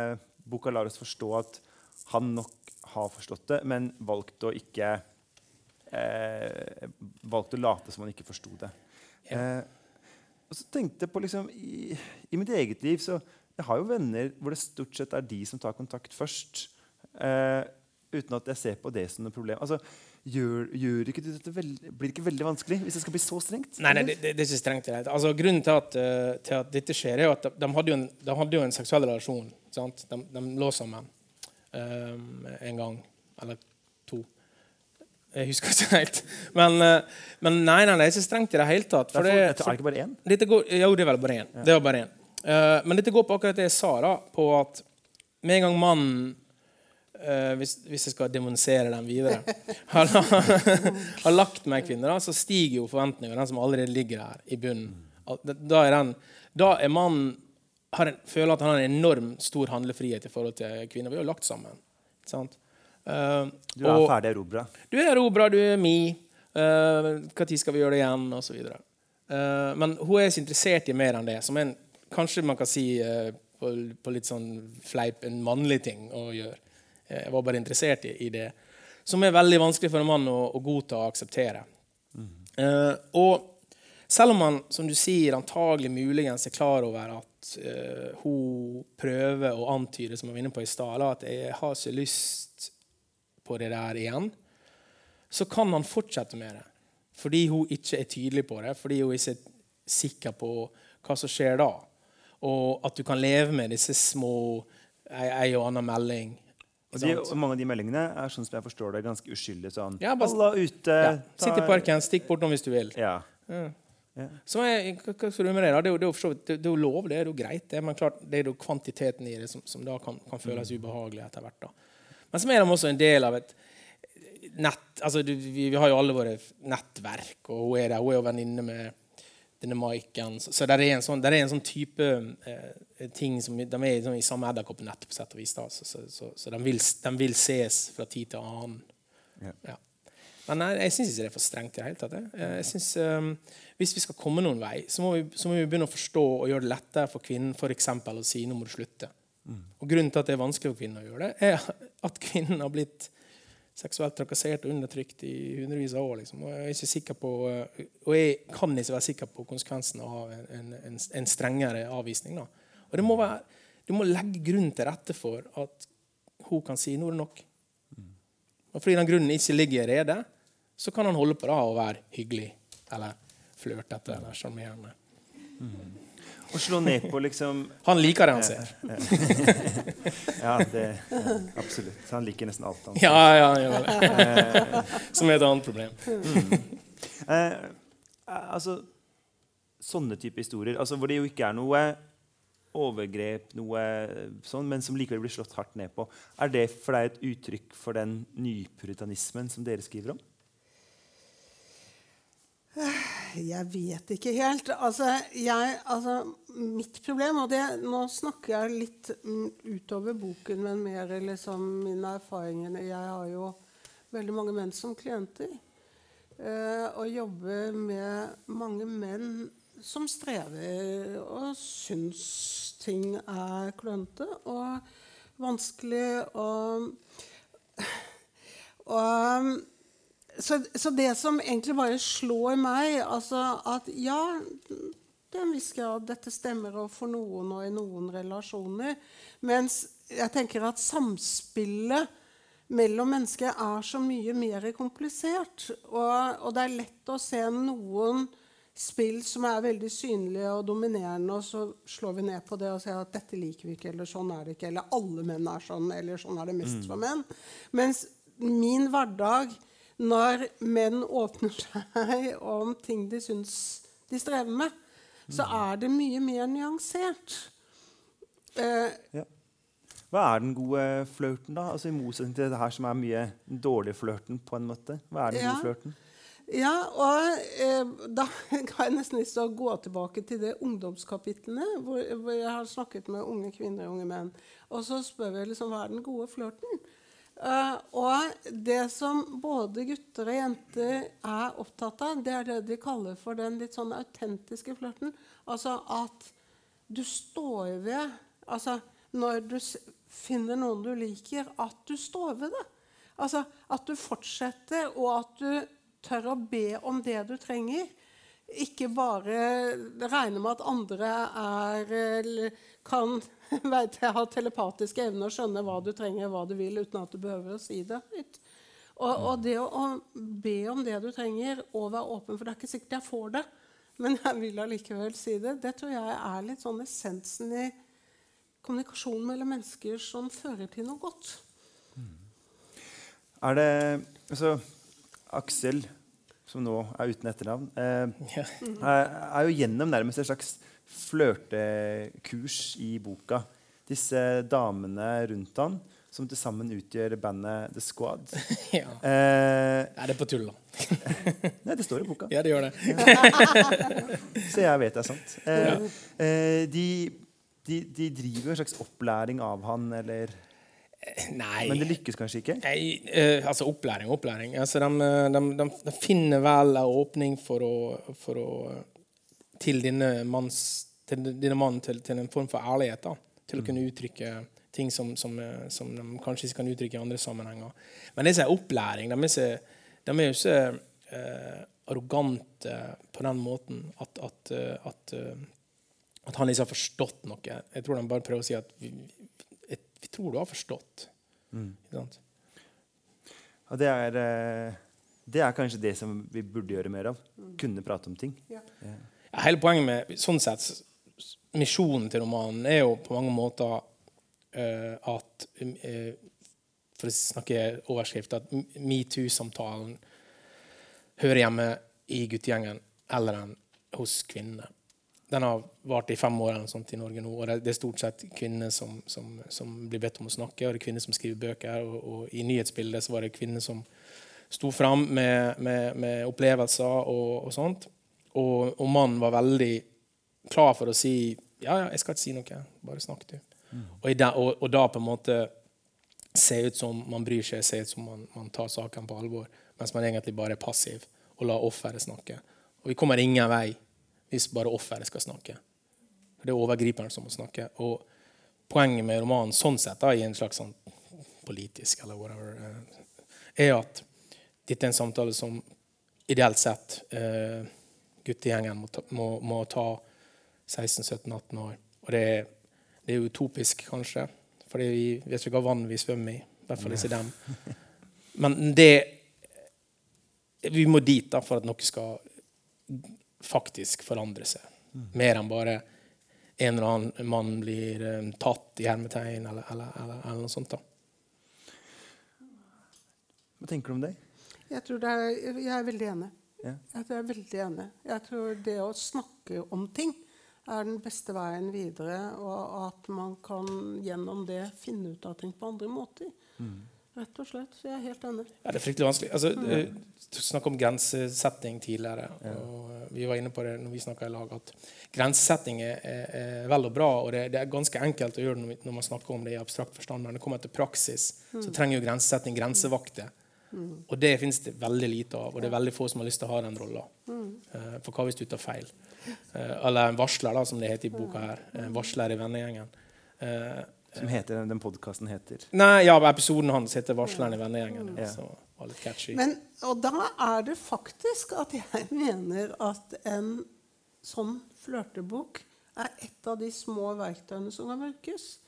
boka lar oss forstå at han nok har forstått det, men valgt å ikke eh, valgt å late som han ikke forsto det. Ja. Eh, og så tenkte jeg på liksom, i, i, mitt eget liv så Jeg har jo venner hvor det stort sett er de som tar kontakt først. Eh, uten at jeg ser på det som noe problem. Altså, gjør, gjør ikke dette veldig, blir det ikke veldig vanskelig hvis det skal bli så strengt? Nei, nei det, det, er ikke strengt. Altså, grunnen til at, uh, til at, dette skjer, er at de, de, hadde, jo en, de hadde jo en seksuell relasjon. De, de, lå sammen um, en gang eller to. jeg husker ikke helt. Men, eh, men nei, nei, det er ikke strengt i det hele tatt. For det, er det ikke bare én? Går, jo, det er vel bare én. Ja. Det var bare én. Uh, men dette går på akkurat det jeg sa, da, på at med en gang mannen uh, hvis, hvis, jeg skal demonisere den videre har, har lagt meg kvinner, da, så stiger jo forventningene, den som allerede ligger der i bunnen. Da er, den, da er mannen har en, føler at han har en enorm stor handlefrihet i forhold til kvinner. Vi har jo lagt sammen. Uh, du er og, ferdig erobra? Du er erobra, du er mi. Når uh, skal vi gjøre det igjen? Og så videre. uh, men hun er så interessert i mer enn det. Som en, kanskje man kan si uh, på, på, litt sånn fleip en mannlig ting å gjøre. Jeg var bare interessert i, det. Som er veldig vanskelig for en mann å, å godta og akseptere. Mm. og selv om man som du sier, antagelig muligens er klar over at hun prøver å antyde som jeg var inne på i stad, at jeg har ikke lyst på det der igjen, så kan han fortsette med det. Fordi hun ikke er tydelig på det, fordi hun ikke er sikker på hva som skjer da. Og at du kan leve med disse små ei og annen melding. Og de, mange av de meldingene er sånn som jeg forstår det, ganske uskyldige. sånn, ja, bare, Alla ute, ja, Sitt i parken, stikk bortom hvis du vil. Ja. ja. ja. Så jeg, hva skal du med det? da? Det er jo, det det lov, det er jo greit. Det, men klart, det er jo kvantiteten i det som, som da kan, kan føles mm. ubehagelig etter hvert. da. Men så er de også en del av et nett altså, vi, vi, har jo alle våre nettverk, og hun er der. Hun er jo venninne med denne Maiken. Så, så det er en sånn, er en sånn type eh, ting som de er sånn, i samme edderkoppnett, på sett og vis. da. Så, så, så, så de, vil, de, vil, ses fra tid til annen. Ja. Ja. Men nei, jeg syns ikke det er for strengt. i det hele tatt. Jeg. Jeg synes, um, hvis vi skal komme noen vei, så må, vi, så må, vi, begynne å forstå og gjøre det lettere for kvinnen for å si nå må du slutte. Mm. Og Grunnen til at det er vanskelig for kvinnen å gjøre det, er at kvinnen har blitt seksuelt trakassert og undertrykt i hundrevis av år. Liksom. Og, jeg på, og, jeg kan ikke være sikker på konsekvensen av en, en, en strengere avvisning. Da. Og det må være, Du må legge grunn til rette for at hun kan si nå er det nok. Og fordi den grunnen ikke ligger i redet, så kan han holde på da og være hyggelig eller flørtete eller sjarmerende. Mm. Og slå ned på liksom Han liker det han ser. ja, det, ja, absolutt. Han liker nesten alt. Han ser. Ja, ja, ja det. Som er et annet problem. Mm. Eh, altså, sånne type historier altså, hvor det jo ikke er noe overgrep, noe sånn, men som likevel blir slått hardt ned på. Er det for deg et uttrykk for den nypuritanismen som dere skriver om? Jeg vet ikke helt. Altså, jeg, altså, mitt problem Og det, nå snakker jeg litt mm, utover boken, men mer liksom mine erfaringer. Jeg har jo veldig mange menn som klienter. Eh, og jobber med mange menn som strever og syns ting er klønete og vanskelig og, og så, så, det som egentlig bare slår meg, altså at ja til en viss grad dette stemmer for noen og i noen relasjoner. Mens jeg tenker at samspillet mellom mennesker er så mye mer komplisert. Og, og, det er lett å se noen spill som er veldig synlige og dominerende, og så slår vi ned på det og sier at dette liker vi ikke, eller sånn er det ikke, eller alle menn er sånn, eller sånn er det mest for menn. Mens min hverdag når menn åpner seg om ting de syns de strever med, så mm. er det mye mer nyansert. Uh, ja. Hva er den gode flørten, da? Altså I motsetning til det her som er mye den dårlige flørten. på en måte. Hva er den ja. gode flørten? Ja, og eh, Da har jeg nesten lyst til å gå tilbake til det ungdomskapitlene, hvor, hvor, jeg har snakket med unge kvinner og unge menn. Og så spør vi liksom, hva er den gode flørten. Uh, og det som både gutter og jenter er opptatt av, det er det de kaller for den litt sånn autentiske flørten. Altså at du står ved Altså når du finner noen du liker, at du står ved det. Altså at du fortsetter, og at du tør å be om det du trenger. Ikke bare regne med at andre er, kan vet jeg har telepatiske evner og skjønner hva du trenger, hva du vil, uten at du behøver å si det høyt. Og, og, det å, å, be om det du trenger, og være åpen, for det er ikke sikkert jeg får det, men jeg vil allikevel si det, det tror jeg er litt sånn essensen i kommunikasjon mellom mennesker som fører til noe godt. Er det Altså, Aksel, som nå er uten etternavn, eh, er, er jo gjennom nærmest et slags flørtekurs i boka. Disse damene rundt han som til sammen utgjør bandet The Squad. ja. Eh, er det på tull, da? Nei, det står i boka. Ja, det gjør det. Så jeg vet det er sant. Eh, ja. eh, de, de, de, driver en slags opplæring av han, eller Nei. Men det lykkes kanskje ikke? Nei, eh, altså Opplæring opplæring. Altså, de, de, de, de finner vel en åpning for å, for å til denne, manns, til denne mannen til, til, en form for ærlighet. Da, til å kunne mm. uttrykke ting som, som, som, de kanskje ikke kan uttrykke i andre sammenhenger. Men det er opplæring. De er, så, de er jo ikke eh, arrogante på den måten at, at, at, at, han ikke har forstått noe. Jeg tror de bare prøver å si at vi, vi tror du har forstått. Mm. Og det er, eh, det er kanskje det som vi burde gjøre mer av. Mm. Kunne prate om ting. Ja. Hele poenget med sånn sett, Misjonen til romanen er jo på mange måter uh, at uh, For å snakke overskrift at metoo-samtalen hører hjemme i guttegjengen eller den hos kvinnene. Den har vart i fem år eller sånt i Norge nå, og det er stort sett kvinner som, som, som, blir bedt om å snakke, og det er kvinner som skriver bøker. Og, og i nyhetsbildet så var det kvinner som sto fram med, med, med opplevelser og, og sånt. Og, og mannen var veldig klar for å si ja, ja, jeg skal ikke si noe. Bare snakk, du. Mm. Og, den, og, og, da på en måte se ut som man bryr seg, se ut som man, man, tar saken på alvor, mens man egentlig bare er passiv og lar offeret snakke. Og vi kommer ingen vei hvis bare offeret skal snakke. Det er overgriperen som må snakke. Og poenget med romanen sånn sett, da, i en slags sånn politisk eller whatever, eh, er at dette er en samtale som ideelt sett eh, guttegjengen må ta, må, må ta 16-17-18 år. Og det er, det er, utopisk, kanskje, fordi vi vet ikke hva vann vi svømmer i. I hvert fall ikke dem. Men det Vi må dit da, for at noe skal faktisk forandre seg. Mer enn bare en eller annen mann blir um, tatt i hermetegn, eller, eller, eller, eller, noe sånt. da. Hva tenker du om det? Jeg, er, jeg er veldig enig. Ja. Jeg er veldig enig. Jeg tror det å snakke om ting er den beste veien videre, og at man kan gjennom det finne ut av ting på andre måter. Mm. Rett og slett. Så jeg er helt enig. Ja, det er fryktelig vanskelig. Altså, mm. Eh, du snakket om grensesetting tidligere. Ja. og eh, Vi var inne på det når vi snakka i lag, at grensesetting er, er, er, vel og bra. og det, det, er ganske enkelt å gjøre det når man snakker om det i abstrakt forstand. Men når det kommer til praksis, mm. så trenger jo grensesetting grensevakter. Mm. Og det finnes det veldig lite av, og det er veldig få som har lyst til å ha den rolla. Mm. Uh, for hva hvis du tar feil? Uh, eller en varsler, da, som det heter i boka her. En varsler i vennegjengen. Uh, som heter, den podkasten heter? Nei, ja, Episoden hans heter 'Varsleren i vennegjengen'. Ja. Så var litt catchy. Men, og da er det faktisk at jeg mener at en sånn flørtebok er et av de små verktøyene som kan brukes.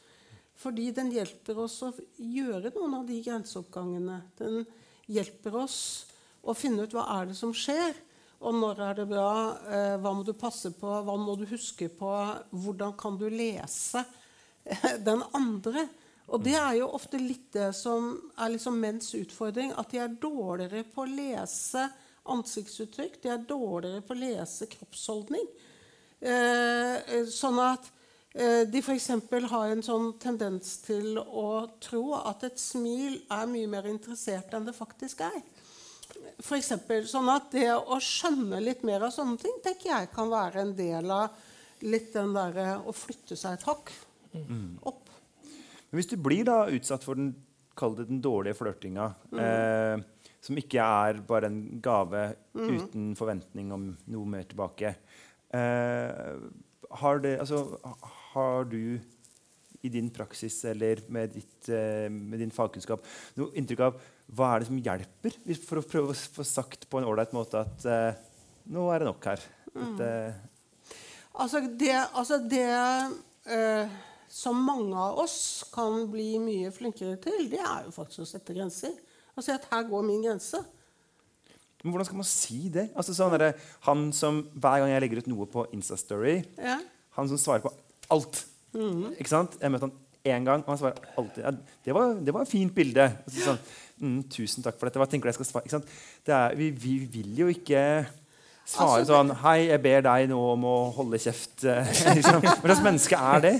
Fordi den hjelper oss å gjøre noen av de grenseoppgangene. Den hjelper oss å finne ut hva er det som skjer, og når er det bra, eh, hva må du passe på, hva må du huske på, hvordan kan du lese den andre. Og det er jo ofte litt det som er liksom menns utfordring, at de er dårligere på å lese ansiktsuttrykk, de er dårligere på å lese kroppsholdning. Eh, sånn at de f.eks. har en sånn tendens til å tro at et smil er mye mer interessert enn det faktisk er. For eksempel, sånn at Det å skjønne litt mer av sånne ting tenker jeg kan være en del av litt den derre å flytte seg et hakk mm. opp. Men hvis du blir da utsatt for den, den dårlige flørtinga, mm. eh, som ikke er bare en gave mm. uten forventning om noe mer tilbake eh, har det, altså, har du i din praksis eller med, ditt, eh, med din fagkunnskap noe inntrykk av hva er det som hjelper, for å prøve å få sagt på en ålreit måte at uh, nå er det nok her? Mm. Altså det, altså det uh, som mange av oss kan bli mye flinkere til, det er jo faktisk å sette grenser. Og si at her går min grense. Men hvordan skal man si det? Altså sånn det han som Hver gang jeg legger ut noe på Instastory, ja. han som svarer på alt. Mm. Ikke sant? Jeg møtte han én gang, og han svarer alltid ja, det, var, det var et fint bilde. Sånn, mm, 'Tusen takk for dette. Hva tenker du jeg skal svare?' Er, vi, vi, vil jo ikke svare altså, sånn 'Hei, jeg ber deg nå om å holde kjeft.' liksom. Hva slags menneske er det?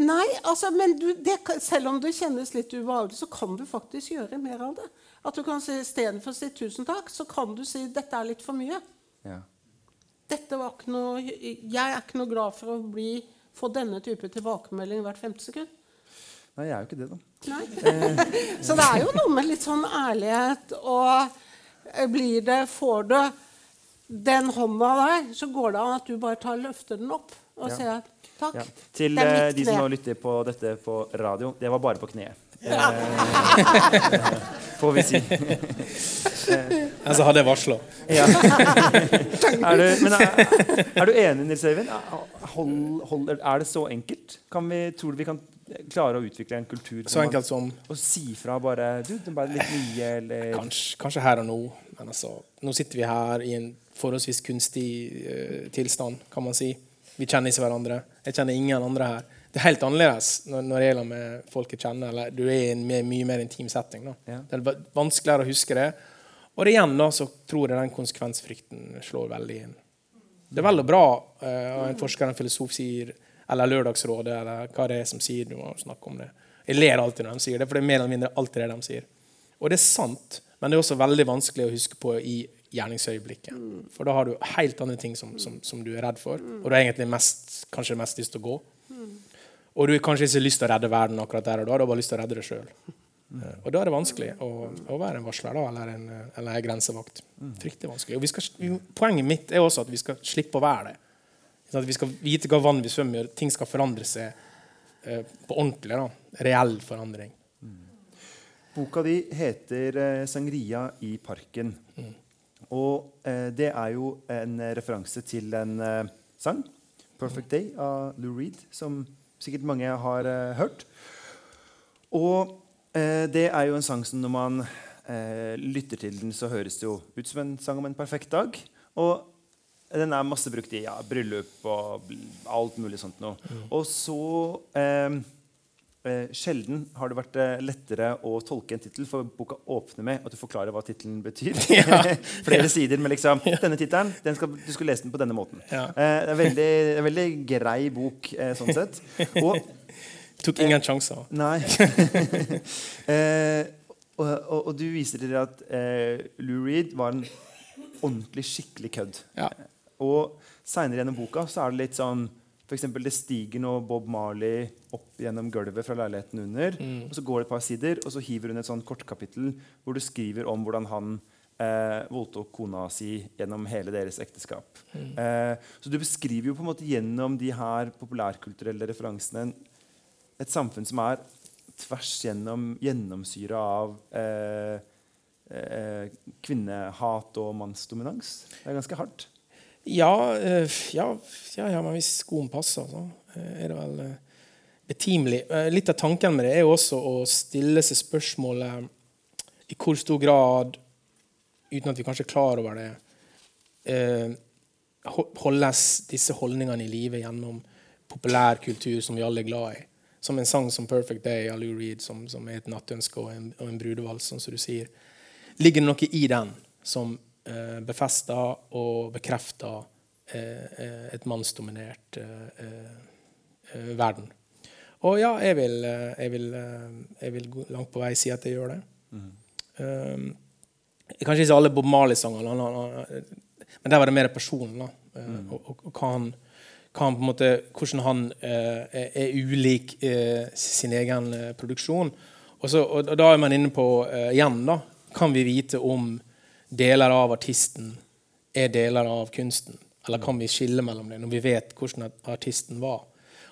Nei, altså, men du, det, selv om det kjennes litt ubehagelig, så kan du faktisk gjøre mer av det. At du kan si Istedenfor å si 'tusen takk', så kan du si 'dette er litt for mye'. Ja. Dette var ikke noe, jeg er ikke noe glad for å bli få denne type tilbakemelding hvert femte sekund? Nei, jeg er jo ikke det, da. Nei. så det er jo noe med litt sånn ærlighet og eh, blir det Får du den hånda der, så går det an at du bare tar, løfter den opp og ja. sier takk. Ja. Til uh, de som nå lytter på dette på radio, det var bare på kneet. Eh, får vi si. altså hadde jeg varsla. Ja. er, du, er, er, du enig, Nils Øyvind? er det så enkelt? Kan vi, tror du vi kan klare å utvikle en kultur så enkelt som Og si fra bare du, det er bare litt mye, eller kanskje, kanskje, her og nå. Men altså, nå sitter vi her i en forholdsvis kunstig uh, tilstand, kan man si. Vi kjenner ikke hverandre. Jeg kjenner ingen andre her. Det er helt annerledes når, når det gjelder med folk jeg kjenner. eller Du er i en mye, mye mer intim setting. Ja. Det er vanskeligere å huske det. Og det igjen da, så tror jeg den konsekvensfrykten slår veldig inn. Det er veldig bra uh, en forsker, en filosof, sier eller Lørdagsrådet, eller hva det er som sier. Du må snakke om det. Jeg ler alltid når de sier det, for det er mer eller mindre alltid det de sier. Og det er sant, men det er også veldig vanskelig å huske på i gjerningsøyeblikket. For da har du helt andre ting som, som, som du er redd for, og du har egentlig mest, kanskje mest lyst til å gå. Og du har kanskje ikke lyst til å redde verden akkurat der og da, du har bare lyst til å redde deg sjøl. Og da er det vanskelig å, å være en varsler da, eller en, eller en grensevakt. Fryktelig vanskelig. Og vi skal, poenget mitt er også at vi skal slippe å være det. At vi skal vite hva vann vi svømmer i. Ting skal forandre seg eh, på ordentlig. da. Reell forandring. Boka di heter eh, 'Sangria i parken'. Og eh, det er jo en eh, referanse til en eh, sang, 'Perfect Day' av Lou Reed, som sikkert mange har eh, hørt. Og eh, det er jo en sang som når man eh, lytter til den, så høres det jo ut som en sang om en perfekt dag. Og den er masse brukt i ja, bryllup og alt mulig sånt noe. Og så eh, Sjelden har det vært eh, lettere å tolke en tittel, for boka åpner med at du forklarer hva tittelen betyr. Flere sider med liksom Denne tittelen, den du skulle lese den på denne måten. Ja. Eh, det er veldig, er veldig grei bok eh, sånn sett. Og Tok ingen sjanser. Nei. eh, og, og, og du viser til at eh, Lou Reed var en ordentlig skikkelig kødd. Ja. Og seinere gjennom boka så er det litt sånn for eksempel, Det stiger nå Bob Marley opp gjennom gulvet fra leiligheten under. Mm. og Så går det et par sider, og så hiver hun et sånn kortkapittel hvor du skriver om hvordan han eh, voldtok kona si gjennom hele deres ekteskap. Mm. Eh, så du beskriver jo på en måte gjennom de her populærkulturelle referansene et samfunn som er tvers gjennom gjennomsyra av eh, eh, kvinnehat og mannsdominans. Det er ganske hardt. Ja, eh, ja, ja, ja, men hvis skoen passer, så eh, er det vel eh, betimelig. Litt av tanken med det er jo også å stille seg spørsmålet i hvor stor grad, uten at vi kanskje er klar over det, holdes disse holdningene i live gjennom populær kultur som vi alle er glad i. Som en sang som 'Perfect Day' av Lou Reed, som, som er et nattønske og en, og en brudevals, sånn som du sier. Ligger det noe i den som eh, befesta og bekrefta eh, eh, et mannsdominert eh, eh, verden? Og ja, jeg vil, eh, jeg, vil, jeg vil langt på vei si at jeg gjør det. Um, kanskje ikke alle Bob Marley-sangene, men der var det mer personen. Eh, og, og, og han, han måte, hvordan han er, er ulik sin egen produksjon. Og, så, og, da er man inne på igjen da, Kan vi vite om deler av artisten er deler av kunsten? Eller kan vi skille mellom det, når vi vet hvordan artisten var?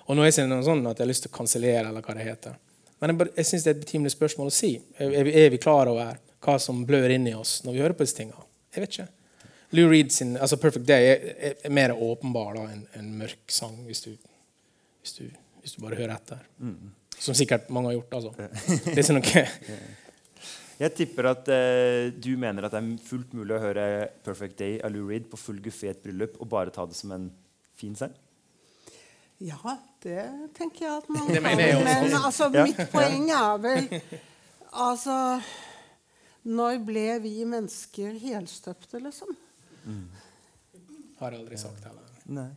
Og nå er det noe sånn at jeg har lyst til å kansellere, eller hva det heter. Men jeg, jeg syns det er et betimelig spørsmål å si. Er, vi, er vi klar over hva som blør inn i oss når vi hører på disse tingene? Jeg vet ikke. Lou Reed sin altså 'Perfect Day' er, er, er mer åpenbar da, enn en mørk sang, hvis du, hvis, du, hvis du bare hører etter. Som sikkert mange har gjort. altså. Det er noe Jeg tipper at eh, du mener at det er fullt mulig å høre 'Perfect Day' av Lou Reed på full guffé i et bryllup og bare ta det som en fin sang? Ja, det tenker jeg at man Det kan. Men altså, Ja. mitt poeng er vel Altså Når ble vi mennesker helstøpte, liksom? har aldri sagt heller. Nei.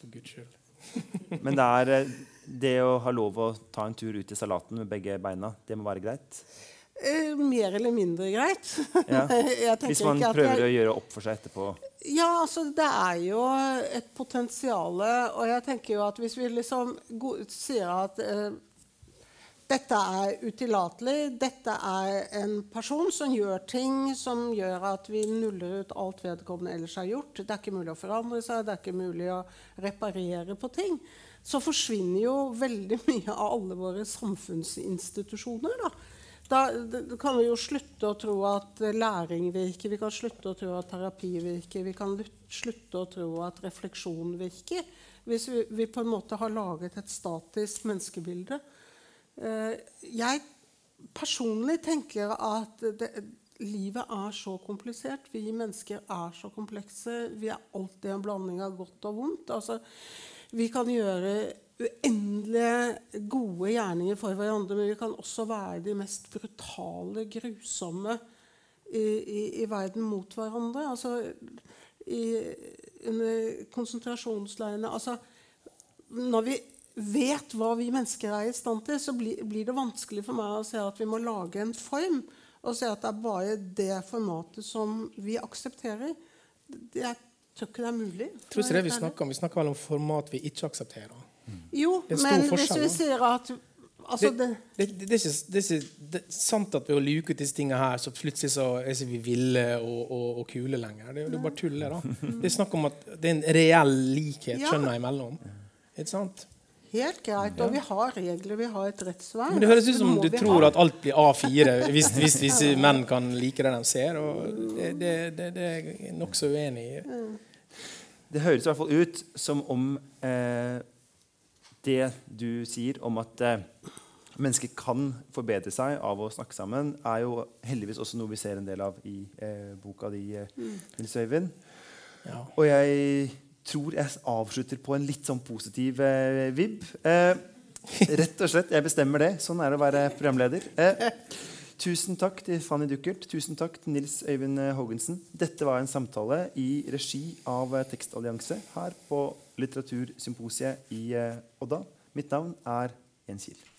For guds skyld. Men det er eh, det å ha lov å ta en tur ut i salaten med begge beina, det må være greit? Eh, mer eller mindre greit. Ja. Hvis man prøver jeg- å gjøre opp for seg etterpå. Ja, altså det er jo et potensial. Og jeg tenker jo at hvis vi liksom sier at uh, dette er utillatelig, dette er en person som gjør ting som gjør at vi nuller ut alt vedkommende ellers har gjort. Det er ikke mulig å forandre seg, det er ikke mulig å reparere på ting. Så forsvinner jo veldig mye av alle våre samfunnsinstitusjoner. da. Da, kan vi jo slutte å tro at læring virker, vi kan slutte å tro at terapi virker, vi kan slutte å tro at refleksjon virker. Hvis vi, vi på en måte har laget et statisk menneskebilde. Eh, jeg personlig tenker at det, livet er så komplisert. Vi mennesker er så komplekse. Vi er alltid en blanding av godt og vondt. Altså, vi kan gjøre uendelige gode gjerninger for hverandre, men vi kan også være de mest brutale, grusomme i, i, i verden mot hverandre. Altså, i, under konsentrasjonsleirene altså, Når vi vet hva vi mennesker er i stand til, så blir, blir det vanskelig for meg å se at vi må lage en form og si at det er bare det formatet som vi aksepterer. Det, jeg tror ikke det er mulig. Jeg tror ikke det vi snakker om. Vi snakker vel om format vi ikke aksepterer. Jo, Det er stor men hvis vi sier at altså, det, Det, det, er ikke, det er ikke det er sant at ved å luke ut disse tingene her, så plutselig så er vi ville og, og, og kule lenger. Det, er jo- bare tull, det. da. Det er snakk om at det er en reell likhet Ja. kjønnene imellom. Ikke sant? Helt greit. Og vi har regler, vi har et rettsvern. Men Det høres ut som du tror ha. at alt blir A4 hvis, hvis disse menn kan like det de ser. og Det, det, det, det er jeg nokså uenig i. Det høres i hvert fall ut som om eh, det du sier om at eh, mennesker kan forbedre seg av å snakke sammen, er jo heldigvis også noe vi ser en del av i eh, boka di, eh, Nils Øyvind. Ja. Og jeg tror jeg avslutter på en litt sånn positiv eh, vibb. Eh, rett og slett. Jeg bestemmer det. Sånn er det å være programleder. Eh, tusen takk til Fanny Duckert. Tusen takk til Nils Øyvind eh, Haagensen. Dette var en samtale i regi av eh, Tekstallianse her på Litteratursymposiet i eh, Odda. Mitt navn er Jens Kiel.